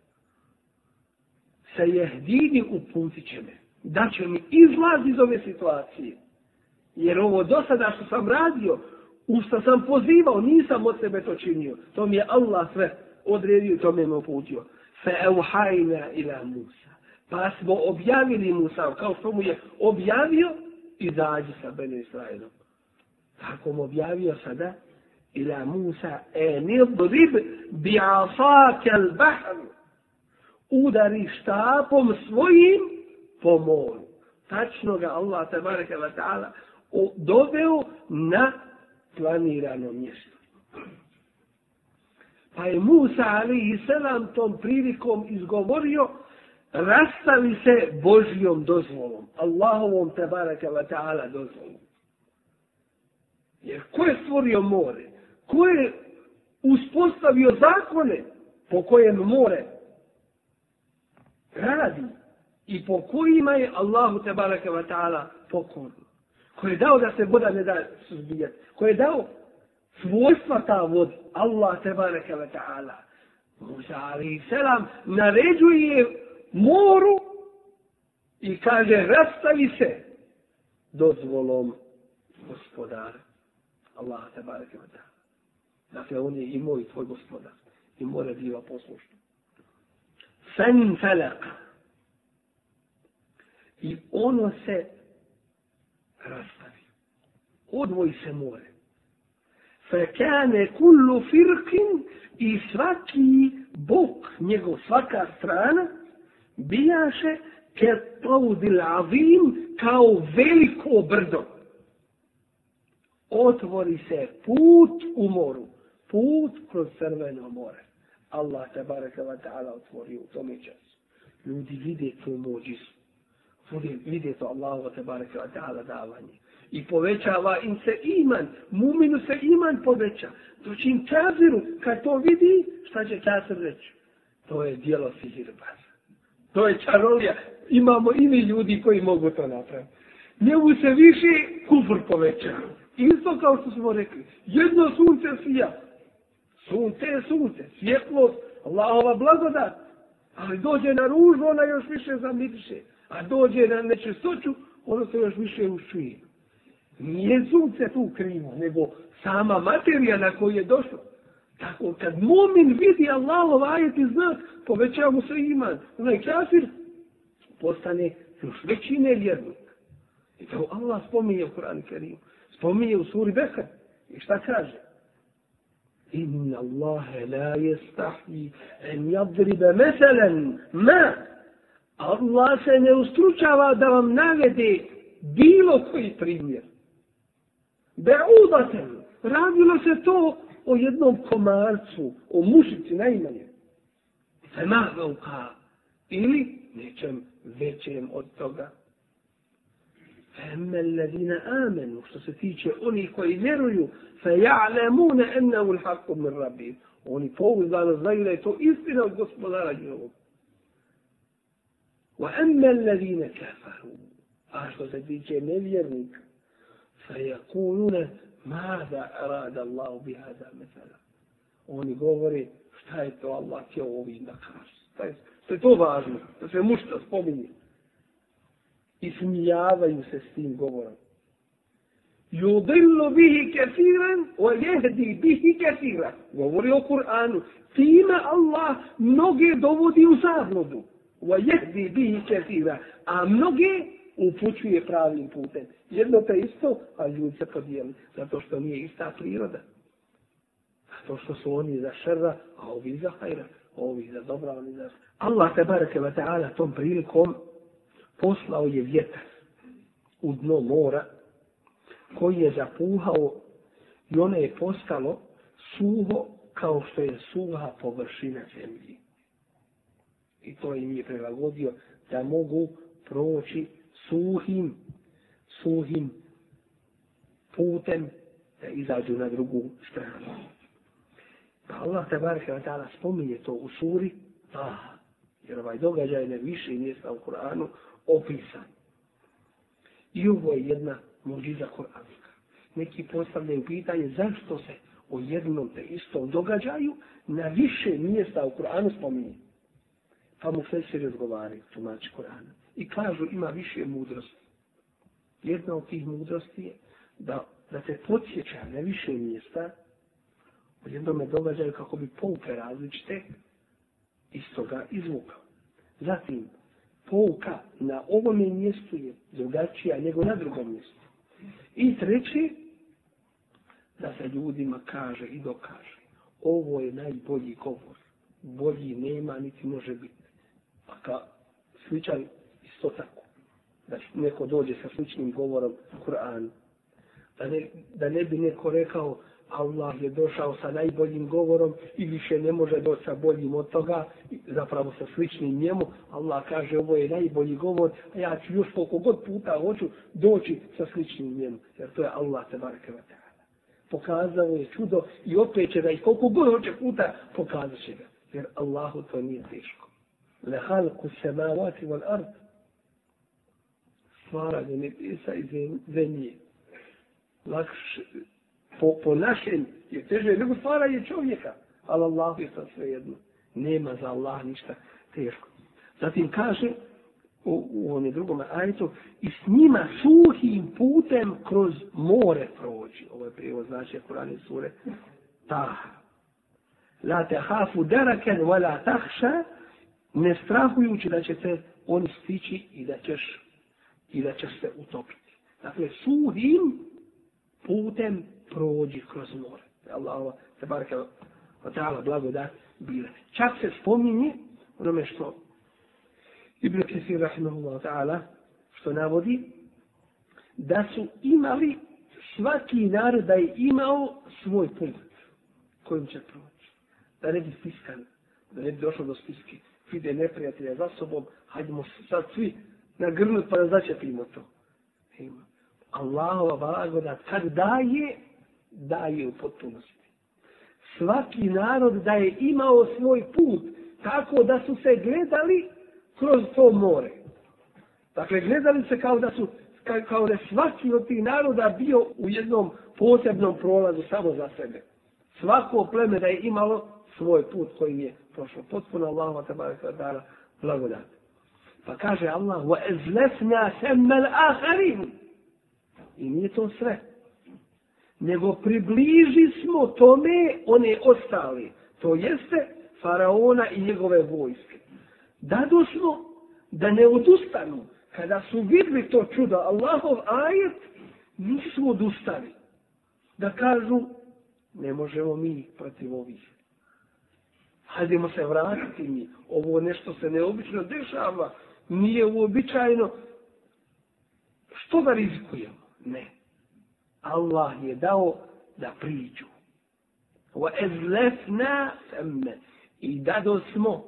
Se jehdini uputit će me, da će mi izlaz iz ove situacije. Jer ovo do sada što sam radio, u što sam pozivao, nisam od sebe to činio. To mi je Allah sve odredio i to me uputio. Fe euhajna ila Musa. Pa smo objavili Musa, kao što mu je objavio, izađi sa Bene Israelom. Tako mu objavio sada, ila Musa, e nidrib bi asake al bahr. Udari štapom svojim po moru. Tačno ga Allah, tabaraka wa ta'ala, doveo na planirano mjesto. Pa je Musa ali i selam tom prilikom izgovorio rastavi se Božijom dozvolom. Allahovom te baraka wa ta'ala dozvolom. Jer ko je stvorio more? Ko je uspostavio zakone po kojem more radi i po kojima je Allahu te baraka wa ta'ala pokorno? koji je dao da se voda ne da suzbijati, koji je dao svojstva ta voda, Allah te bareke ve ta'ala, Musa alaih selam naređuje moru i kaže rastavi se dozvolom gospodara. Allah te bareke wa ta'ala. Dakle, on je i moj tvoj gospodar. I mora biva poslušno. Fen felak. I ono se rastavi. Odvoji se more. Fekane kullu firkin i svaki bok, njegov svaka strana, bijaše ke taudil avim kao veliko brdo. Otvori se put u moru, put kroz crveno more. Allah te baraka wa ta'ala otvori u tome času. Ljudi vide tu mođisu. Ljudi vide to Allah te baraka wa ta'ala davanje. I povećava im se iman. Muminu se iman poveća. Doći im kaziru, kad to vidi, šta će kazir reći? To je dijelo sihirbaza. To je čarolija. Imamo i mi ljudi koji mogu to napraviti. Njemu se više kufr poveća. Isto kao što smo rekli. Jedno sunce sija. Sunce je sunce. Svjetlost. Allahova blagodat. Ali dođe na ružu, ona još više zamiriše. A dođe na nečistoću, ono se još više ušuje. Nije sunce tu krivo, nego sama materija na koju je došlo. Tako, kad mumin vidi Allahov ajet i zna, povećava mu se iman. Onaj kafir postane još veći nevjernik. I to Allah spominje u Kur'anu Kerimu. Spominje u suri Bekar. I šta kaže? Inna Allahe la jestahvi en jadribe meselen ma. Allah se ne ustručava da vam navede bilo koji primjer. Beudatem. Radilo se to o jednom komarcu, o mušici najmanje. Fema velika. Ili nečem većem od toga. Fema alladina amenu, što se tiče oni koji vjeruju, fe ja'lemune ennehu l'haqqu min rabbi. Oni pouzdano znaju da je to istina od gospodara njihovog. Wa emme alladina kafaru. A što se mada arada Allahu bi hada mesela. Oni govore šta je to Allah će ovim da kaže. Što je to važno, da se mušta spominje. I smijavaju se s tim govorom. Yudillu bihi kathiran wa yahdi bihi kathiran. Govori o Kur'anu. Time Allah mnoge dovodi u zabludu. Wa yahdi bihi kathiran. A mnoge upućuje pravim putem. Jedno te isto, a ljudi se podijeli. Zato što nije ista priroda. Zato što su oni za šerra, a ovi za hajra. Ovi za dobra, oni za... Allah te bareke wa ta'ala tom prilikom poslao je vjetar u dno mora koji je zapuhao i ono je postalo suho kao što je suha površina zemlji. I to im je prilagodio da mogu proći suhim, suhim putem da izađu na drugu stranu. Pa Allah te barke wa ta'ala spominje to u suri, ah, jer ovaj događaj ne više mjesta u Kur'anu opisan. I ovo je jedna muđiza Koranika. Neki postavljaju pitanje zašto se o jednom te istom događaju na više mjesta u Kur'anu spominje. Pa mu sve odgovaraju, tumači Kur'ana i kažu ima više mudrosti. Jedna od tih mudrosti je da, da te podsjeća na više mjesta u jednome događaju kako bi pouke različite iz toga izvukao. Zatim, pouka na ovom mjestu je drugačija nego na drugom mjestu. I treći, da se ljudima kaže i dokaže. Ovo je najbolji govor. Bolji nema, niti može biti. A ka sličan isto tako. Da neko dođe sa sličnim govorom Kur'an. Da ne, da ne bi neko rekao Allah je došao sa najboljim govorom i više ne može doći sa boljim od toga, zapravo sa sličnim njemu. Allah kaže ovo je najbolji govor, a ja ću još koliko god puta hoću doći sa sličnim njemu. Jer to je Allah te barke. Pokazao je čudo i opet će da i koliko god hoće puta pokazat će ga. Jer Allahu to nije teško. Lehalku samavati wal ard stvaranje nebesa i zemlje. Lakše, po, po našem je teže nego stvaranje čovjeka. Ali Allah je sad sve jedno. Nema za Allah ništa teško. Zatim kaže u, u onom drugom ajetu i s njima suhim putem kroz more prođi. Ovo je prijevod znači Kurani sure Taha. La te hafu deraken wa la tahša ne strahujući da će te oni stići i da ćeš i da će se utopiti. Dakle, suhim putem prođi kroz more. Allah se baraka wa ta'ala blagodat bile. Čak se spominje onome što Ibn Kesir rahimahullah ta'ala što navodi da su imali svaki narod da je imao svoj put kojim će proći. Da ne bi stiskan, da ne bi došlo do stiske. Vide neprijatelja za sobom, hajdemo sad svi nagrnuti pa da začepimo to. Allahova blagodat kad daje, daje u potpunosti. Svaki narod da je imao svoj put tako da su se gledali kroz to more. Dakle, gledali se kao da su kao da svaki od tih naroda bio u jednom posebnom prolazu samo za sebe. Svako pleme da je imalo svoj put kojim je prošlo. Potpuno Allahova te barek blagodat. Pa kaže Allah, wa ezlefna semmel aharin. I nije to sve. Nego približi smo tome one ostali. To jeste faraona i njegove vojske. Dado smo da ne odustanu. Kada su vidli to čudo, Allahov ajet, nisu odustali. Da kažu, ne možemo mi protiv ovih. Hajdemo se vratiti mi. Ovo nešto se neobično dešava. Nije uobičajeno. Što da rizikujemo? Ne. Allah je dao da priđu. Wa ezlefna femme. I dado smo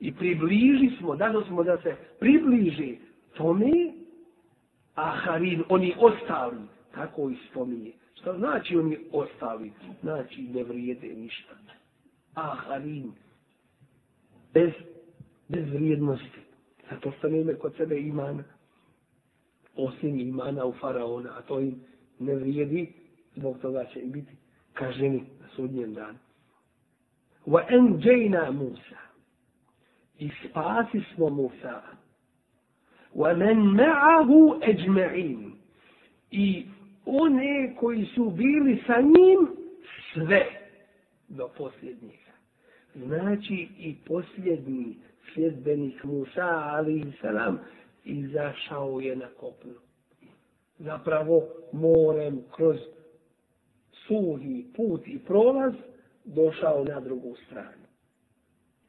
i približi smo, dado smo da se približi tome, a Harin, oni ostali, tako i spominje. Što znači oni ostali? Znači ne vrijede ništa. A Harin, bez, bez vrijednosti. Zato što ime kod sebe imana, osim imana u faraona, a to im ne vrijedi, zbog toga će im biti kaženi na sudnjem danu. Wa enđejna Musa i spasi smo Musa. Wa men ma'ahu eđme'in. I one koji su bili sa njim sve do posljednjega. Znači i posljednji sljedbenik Musa, ali i salam, izašao je na kopnu. Zapravo morem kroz suhi put i prolaz došao na drugu stranu.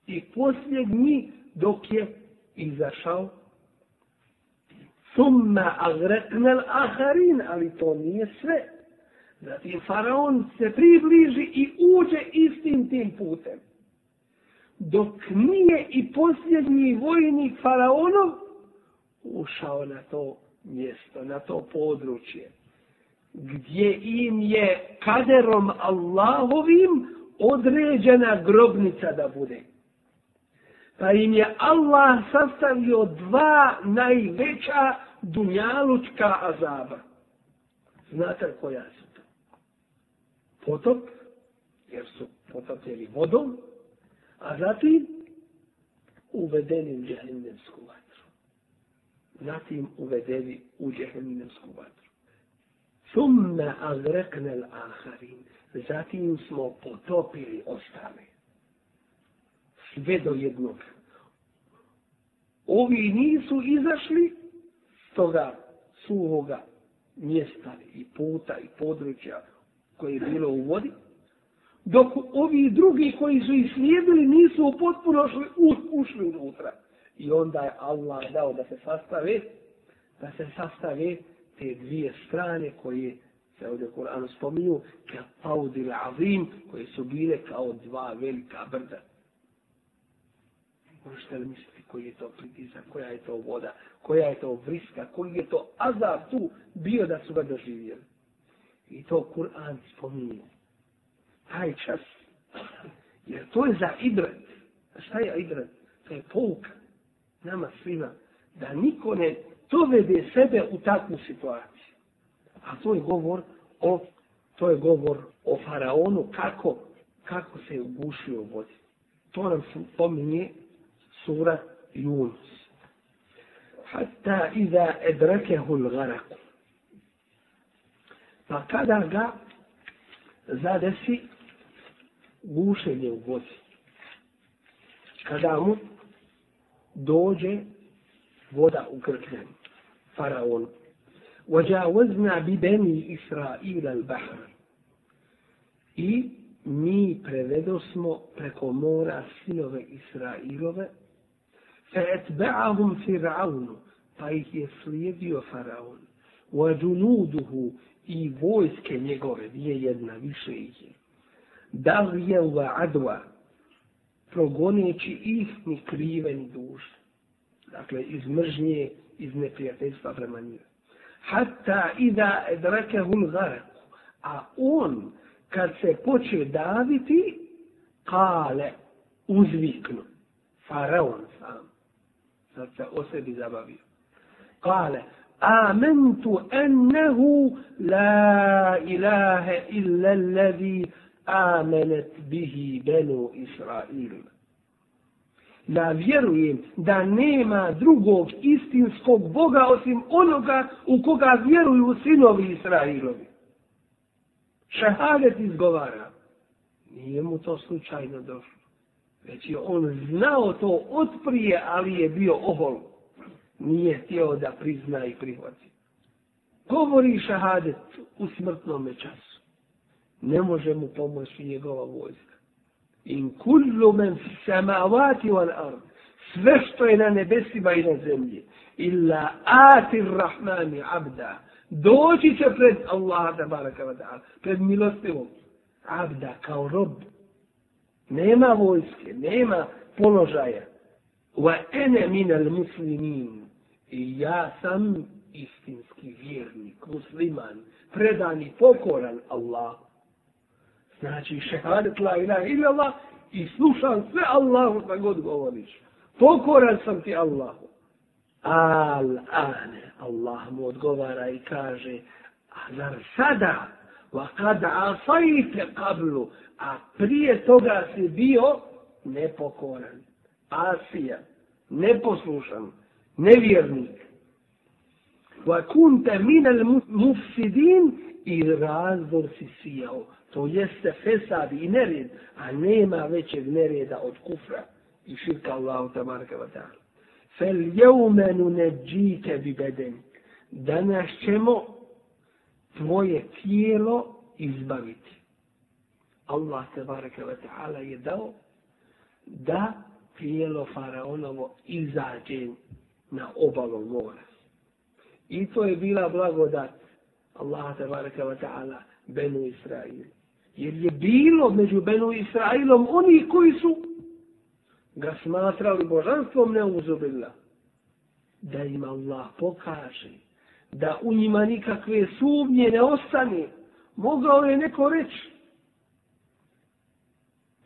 I posljednji dok je izašao. Summa agreknel aharin ali to nije sve. Zatim faraon se približi i uđe istim tim putem dok nije i posljednji vojnik faraonov ušao na to mjesto, na to područje gdje im je kaderom Allahovim određena grobnica da bude pa im je Allah sastavio dva najveća dunjalučka azaba. Znate koja su to? Potop, jer su potopljeni vodom, a zatim uvedeni u džehennemsku vatru. Zatim uvedeni u džehennemsku vatru. Thumme agreknel aharin. Zatim smo potopili ostale sve do jednog. Ovi nisu izašli s toga suhoga mjesta i puta i područja koje je bilo u vodi, dok ovi drugi koji su ih slijedili nisu u potpuno šli, u, ušli unutra. I onda je Allah dao da se sastave, da se sastave te dvije strane koje se ovdje u Koranu spominju, kao paudil azim, koje su bile kao dva velika brda. Možete li misliti koji je to pritisak, koja je to voda, koja je to vriska, koji je to azab tu bio da su ga doživjeli. I to Kur'an spominje. Taj čas. Jer to je za idret. Šta je idret? To je pouka nama svima. Da niko ne dovede sebe u takvu situaciju. A to je govor o to je govor o faraonu kako kako se ugušio u vodi. To nam spominje sura Yunus. Hatta iza edrakehu l'garaku. Pa kada ga zadesi gušenje u vodi. Kada mu dođe voda u krkljen, faraon. وَجَاوَزْنَا بِبَنِي إِسْرَائِيلَ الْبَحْرَ I mi prevedo smo preko mora sinove Israilove, فَأَتْبَعَهُمْ فِرْعَوْنُ Pa ih je slijedio faraon. وَجُنُودُهُ I vojske njegove, nije jedna, više ih je. دَغْيَوَ عَدْوَ Progoneći ih ni krive ni duše. Dakle, iz mržnje, iz neprijateljstva prema njima. Hatta ida edrakehu l'garek. A on, kad se poče daviti, kale, uzviknu. Faraon sam. Sad se o sebi zabavio. Kale, آمنت أنه لا إله إلا الذي amenet bihi benu Israil. Ja vjerujem da nema drugog istinskog Boga osim onoga u koga vjeruju sinovi Israilovi. Šehadet izgovara. Nije mu to slučajno došlo. Već je on znao to od prije, ali je bio ohol. Nije htio da prizna i prihvati. Govori šehadet u smrtnom času. Ne može mu pomoći njegova vojska. In kullu men samavati wal ard sve što je na nebesima i na zemlji illa atir rahmani abda doći će pred Allaha da baraka wa ta'ala pred milostivom abda kao rob. Nema vojske nema položaja. Wa ene minal muslimin i ja sam istinski vjernik musliman predan i pokoran Allahu Znači, šehadet la ilaha ila Allah i slušam sve Allahu šta god govoriš. Pokoran sam ti Allahu. Al ane, Allah mu odgovara i kaže, a zar sada, wa kada asajte kablu, a prije toga si bio nepokoran, asija, neposlušan, nevjernik. Wa kunte minel mufsidin i razdor si sijao to jeste fesad i nered, a nema većeg nereda od kufra i širka Allahu tabaraka wa ta'ala. Fel jeumenu neđite bi beden. Danas ćemo tvoje tijelo izbaviti. Allah tabaraka wa ta'ala je dao da tijelo faraonovo izađe na obalu mora. I to je bila blagodat Allah tabaraka wa ta'ala Benu Israilu. Jer je bilo među Benu Israilom oni koji su ga smatrali božanstvom neuzubila. Da im Allah pokaže da u njima nikakve sumnje ne ostane. Mogao je neko reći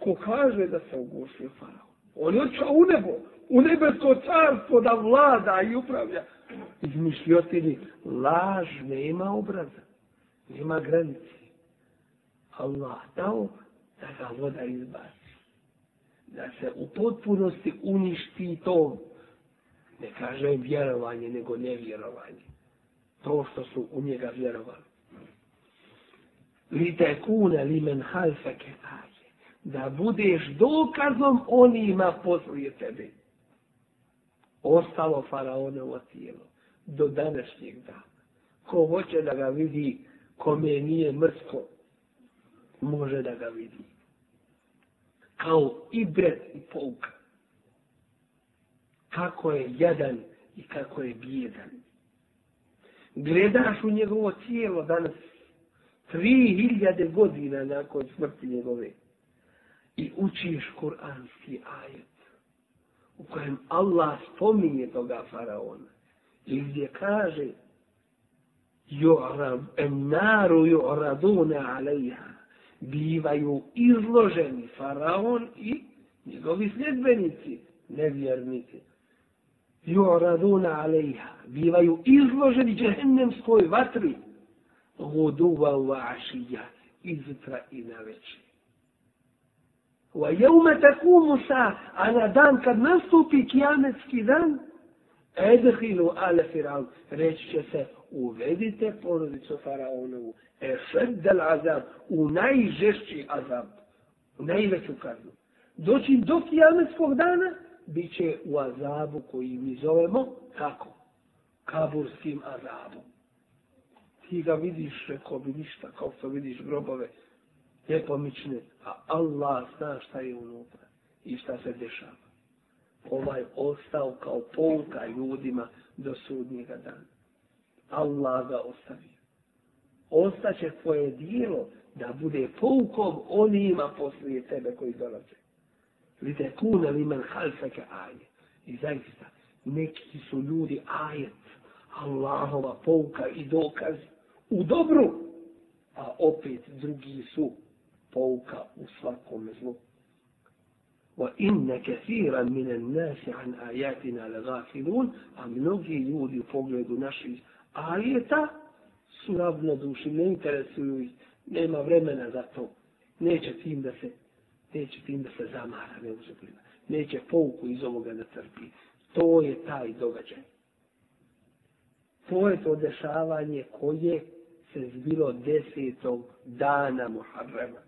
ko kaže da se ugušio faraon. On je odšao u nebo, u nebesko carstvo da vlada i upravlja. Izmišljotini, laž nema obraza, nema granice. Allah dao da ga voda izbaci. Da se u potpunosti uništi to, ne kažem vjerovanje, nego nevjerovanje. To što su u njega vjerovali. Li te kune li men halfeke aje. Da budeš dokazom onima poslije tebe. Ostalo faraonovo tijelo. Do današnjeg dana. Ko hoće da ga vidi, kome nije mrsko, može da ga vidi. Kao i bret i pouka. Kako je jadan i kako je bijedan. Gledaš u njegovo tijelo danas tri hiljade godina nakon smrti njegove i učiš kuranski ajet u kojem Allah spominje toga faraona i gdje kaže yu'rab an-naru yu'raduna 'alayha bivaju izloženi faraon i njegovi sljedbenici, nevjernici. Ju'raduna alejha, bivaju izloženi džehennemskoj vatri, guduva wa ašija, izjutra i na večer. Wa jevme takumu sa, a na dan kad nastupi kijametski dan, edhilu ale firavn, reći će se, uvedite porodicu faraonovu, e šeddel azab, u najžešći azab, u najveću kaznu. Doći do kijametskog dana, bit će u azabu koji mi zovemo, kako? Kaburskim azabom. Ti ga vidiš, rekao bi ništa, kao što vidiš grobove, nepomične, a Allah zna šta je unutra i šta se dešava. Ovaj ostao kao pouka ljudima do sudnjega dana. Allah ga ostavio. Ostaće tvoje dijelo da bude poukom onima poslije tebe koji dolaze. Li te kuna li men halfeke aje. I zaista, neki su ljudi ajet, Allahova pouka i dokaz u dobru, a opet drugi su pouka u svakom zlu. Wa inna kathiran min an-nas an ayatina a mnogi ljudi u pogledu naših ajeta su ravnodušni, ne interesuju ih, nema vremena za to. Neće tim da se neće tim da se zamara, ne uzupljiva. Neće pouku iz ovoga da trpi. To je taj događaj. To je to dešavanje koje se zbilo desetog dana Muharrema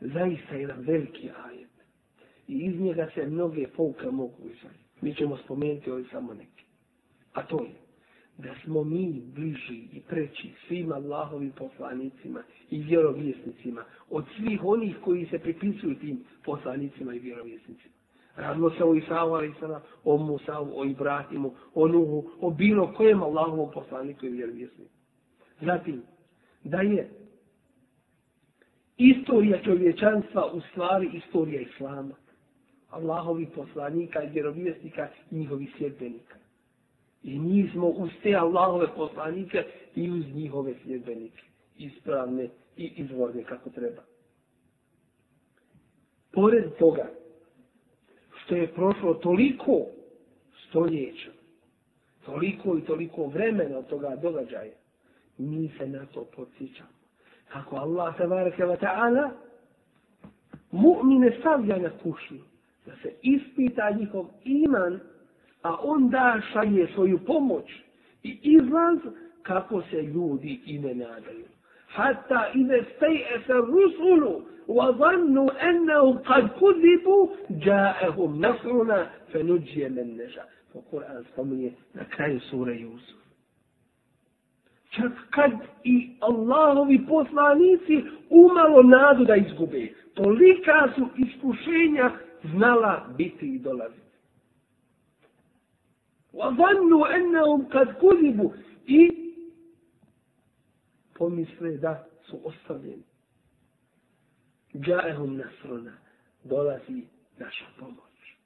zaista jedan veliki ajet. I iz njega se mnoge pouke mogu izvati. Mi ćemo spomenuti ovdje samo neki. A to je da smo mi bliži i preći svim Allahovim poslanicima i vjerovjesnicima od svih onih koji se pripisuju tim poslanicima i vjerovjesnicima. Radilo se o Isavu, ali sada o Musavu, o Ibrahimu, o Nuhu, o bilo kojem Allahovom poslaniku i vjerovjesniku. Zatim, da je istorija čovječanstva u stvari istorija Islama. Allahovi poslanika i vjerovjesnika i njihovih sjedbenika. I mi smo uz te Allahove poslanike i uz njihove sljedbenike. Ispravne i izvorne kako treba. Pored toga, što je prošlo toliko stoljeća, toliko i toliko vremena od toga događaja, mi se na to podsjećamo kako Allah tabaraka wa ta'ala mu'mine stavlja na kušnju da se ispita njihov iman a onda šalje svoju pomoć i izlaz kako se ljudi ime nadaju hatta ide stej se rusulu wa zannu ennehu kad kuzibu jaehum nasruna fe nuđije men neža to Kur'an spominje na kraju sure Jusuf čak kad i Allahovi poslanici umalo nadu da izgube. Tolika su iskušenja znala biti i dolazi. وَظَنُّوا أَنَّهُمْ قَدْ كُذِبُوا I pomisle da su ostavljeni. جَاءَهُمْ نَسْرُنَا Dolazi naša pomoć.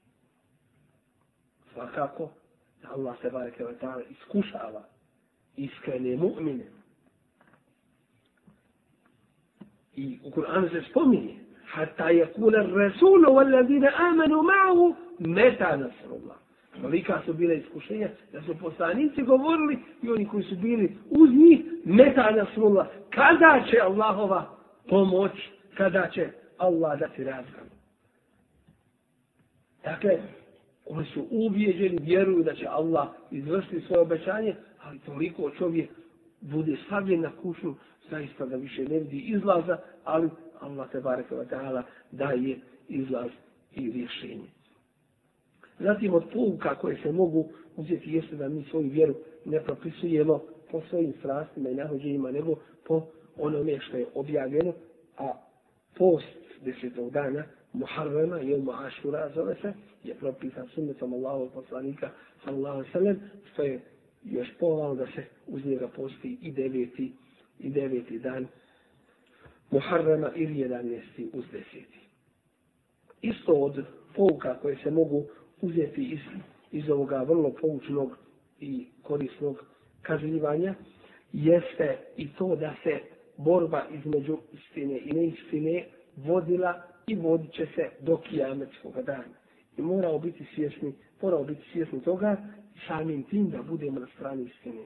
Svakako, Allah se bareke iskušava iskrene mu'mine. I u Kur'anu se spominje hatta yakuna ar-rasul wal ladina amanu ma'ahu meta nasrullah. Tolika su bile iskušenja da su poslanici govorili i oni koji su bili uz njih metanja smula. Kada će Allahova pomoć, kada će Allah dati razgam. Dakle, oni su ubijeđeni, vjeruju da će Allah izvršiti svoje obećanje, ali toliko čovjek bude stavljen na kušu, zaista da više ne vidi izlaza, ali Allah te bareke wa ta'ala daje izlaz i rješenje. Zatim od pouka koje se mogu uzeti jeste da mi svoju vjeru ne propisujemo po svojim strastima i nahođenjima, nego po onome što je objavljeno, a post desetog dana Muharrema, i mu Ašura zove se, je propisan sunnetom Allahovog poslanika, sallallahu sallam, što je još povalo da se uz njega posti i deveti, i deveti dan Muharrema ili jedanesti uz deseti. Isto od pouka koje se mogu uzeti iz, iz ovoga vrlo poučnog i korisnog kažljivanja jeste i to da se borba između istine i neistine vodila i vodit će se do kijametskog dana. I morao biti svjesni, morao biti svjesni toga samim tim da budemo na strani istine.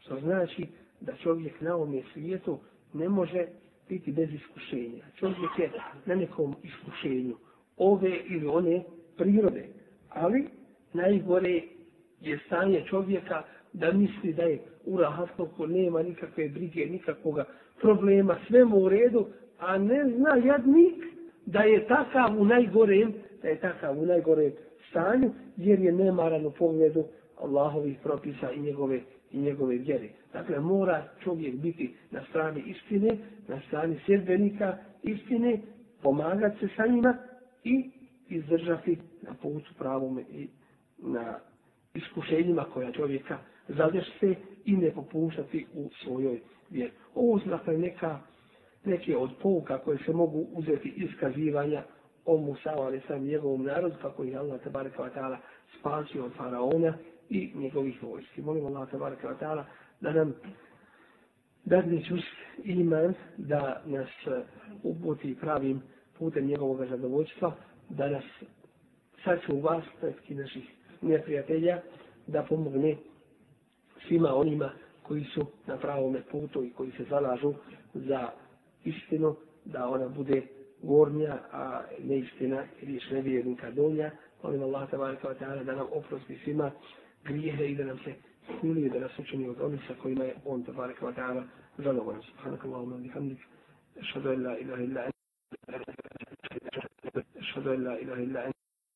Što znači da čovjek na ovom svijetu ne može biti bez iskušenja. Čovjek je na nekom iskušenju ove ili one prirode. Ali najgore je stanje čovjeka da misli da je u rahatluku, nema nikakve brige, nikakvoga problema, sve mu u redu, a ne zna jadnik da je takav u najgorem, da je takav u najgorem stanju, jer je nemaran u pogledu Allahovih propisa i njegove, i njegove vjere. Dakle, mora čovjek biti na strani istine, na strani sjedbenika istine, pomagati se sa njima i izdržati na putu pravom i na iskušenjima koja čovjeka zadešte i ne popuštati u svojoj vjeri. Ovo su dakle neka, neke od pouka koje se mogu uzeti iz kazivanja o Musa, ali sam njegovom narodu, kako je Allah tabaraka wa ta'ala spasio od faraona i njegovih vojski. Molim Allah tabaraka wa ta'ala da nam dadne čust iman, da nas uputi pravim putem njegovog zadovoljstva, da nas sačuva vas, pretki naših neprijatelja, da pomogne svima onima koji su na pravom putu i koji se zalažu za istinu, da ona bude gornja, a neistina riječ nevjernika donja. Molim Allah tabaraka wa ta'ala da nam oprosti svima grijehe i da nam se smiluje da nas učini od onih sa kojima je on tabaraka wa ta'ala zadovoljan. Subhanakallahumma bihamdik. Ašhadu an la ilaha illa anta. Ašhadu an la ilaha illa anta.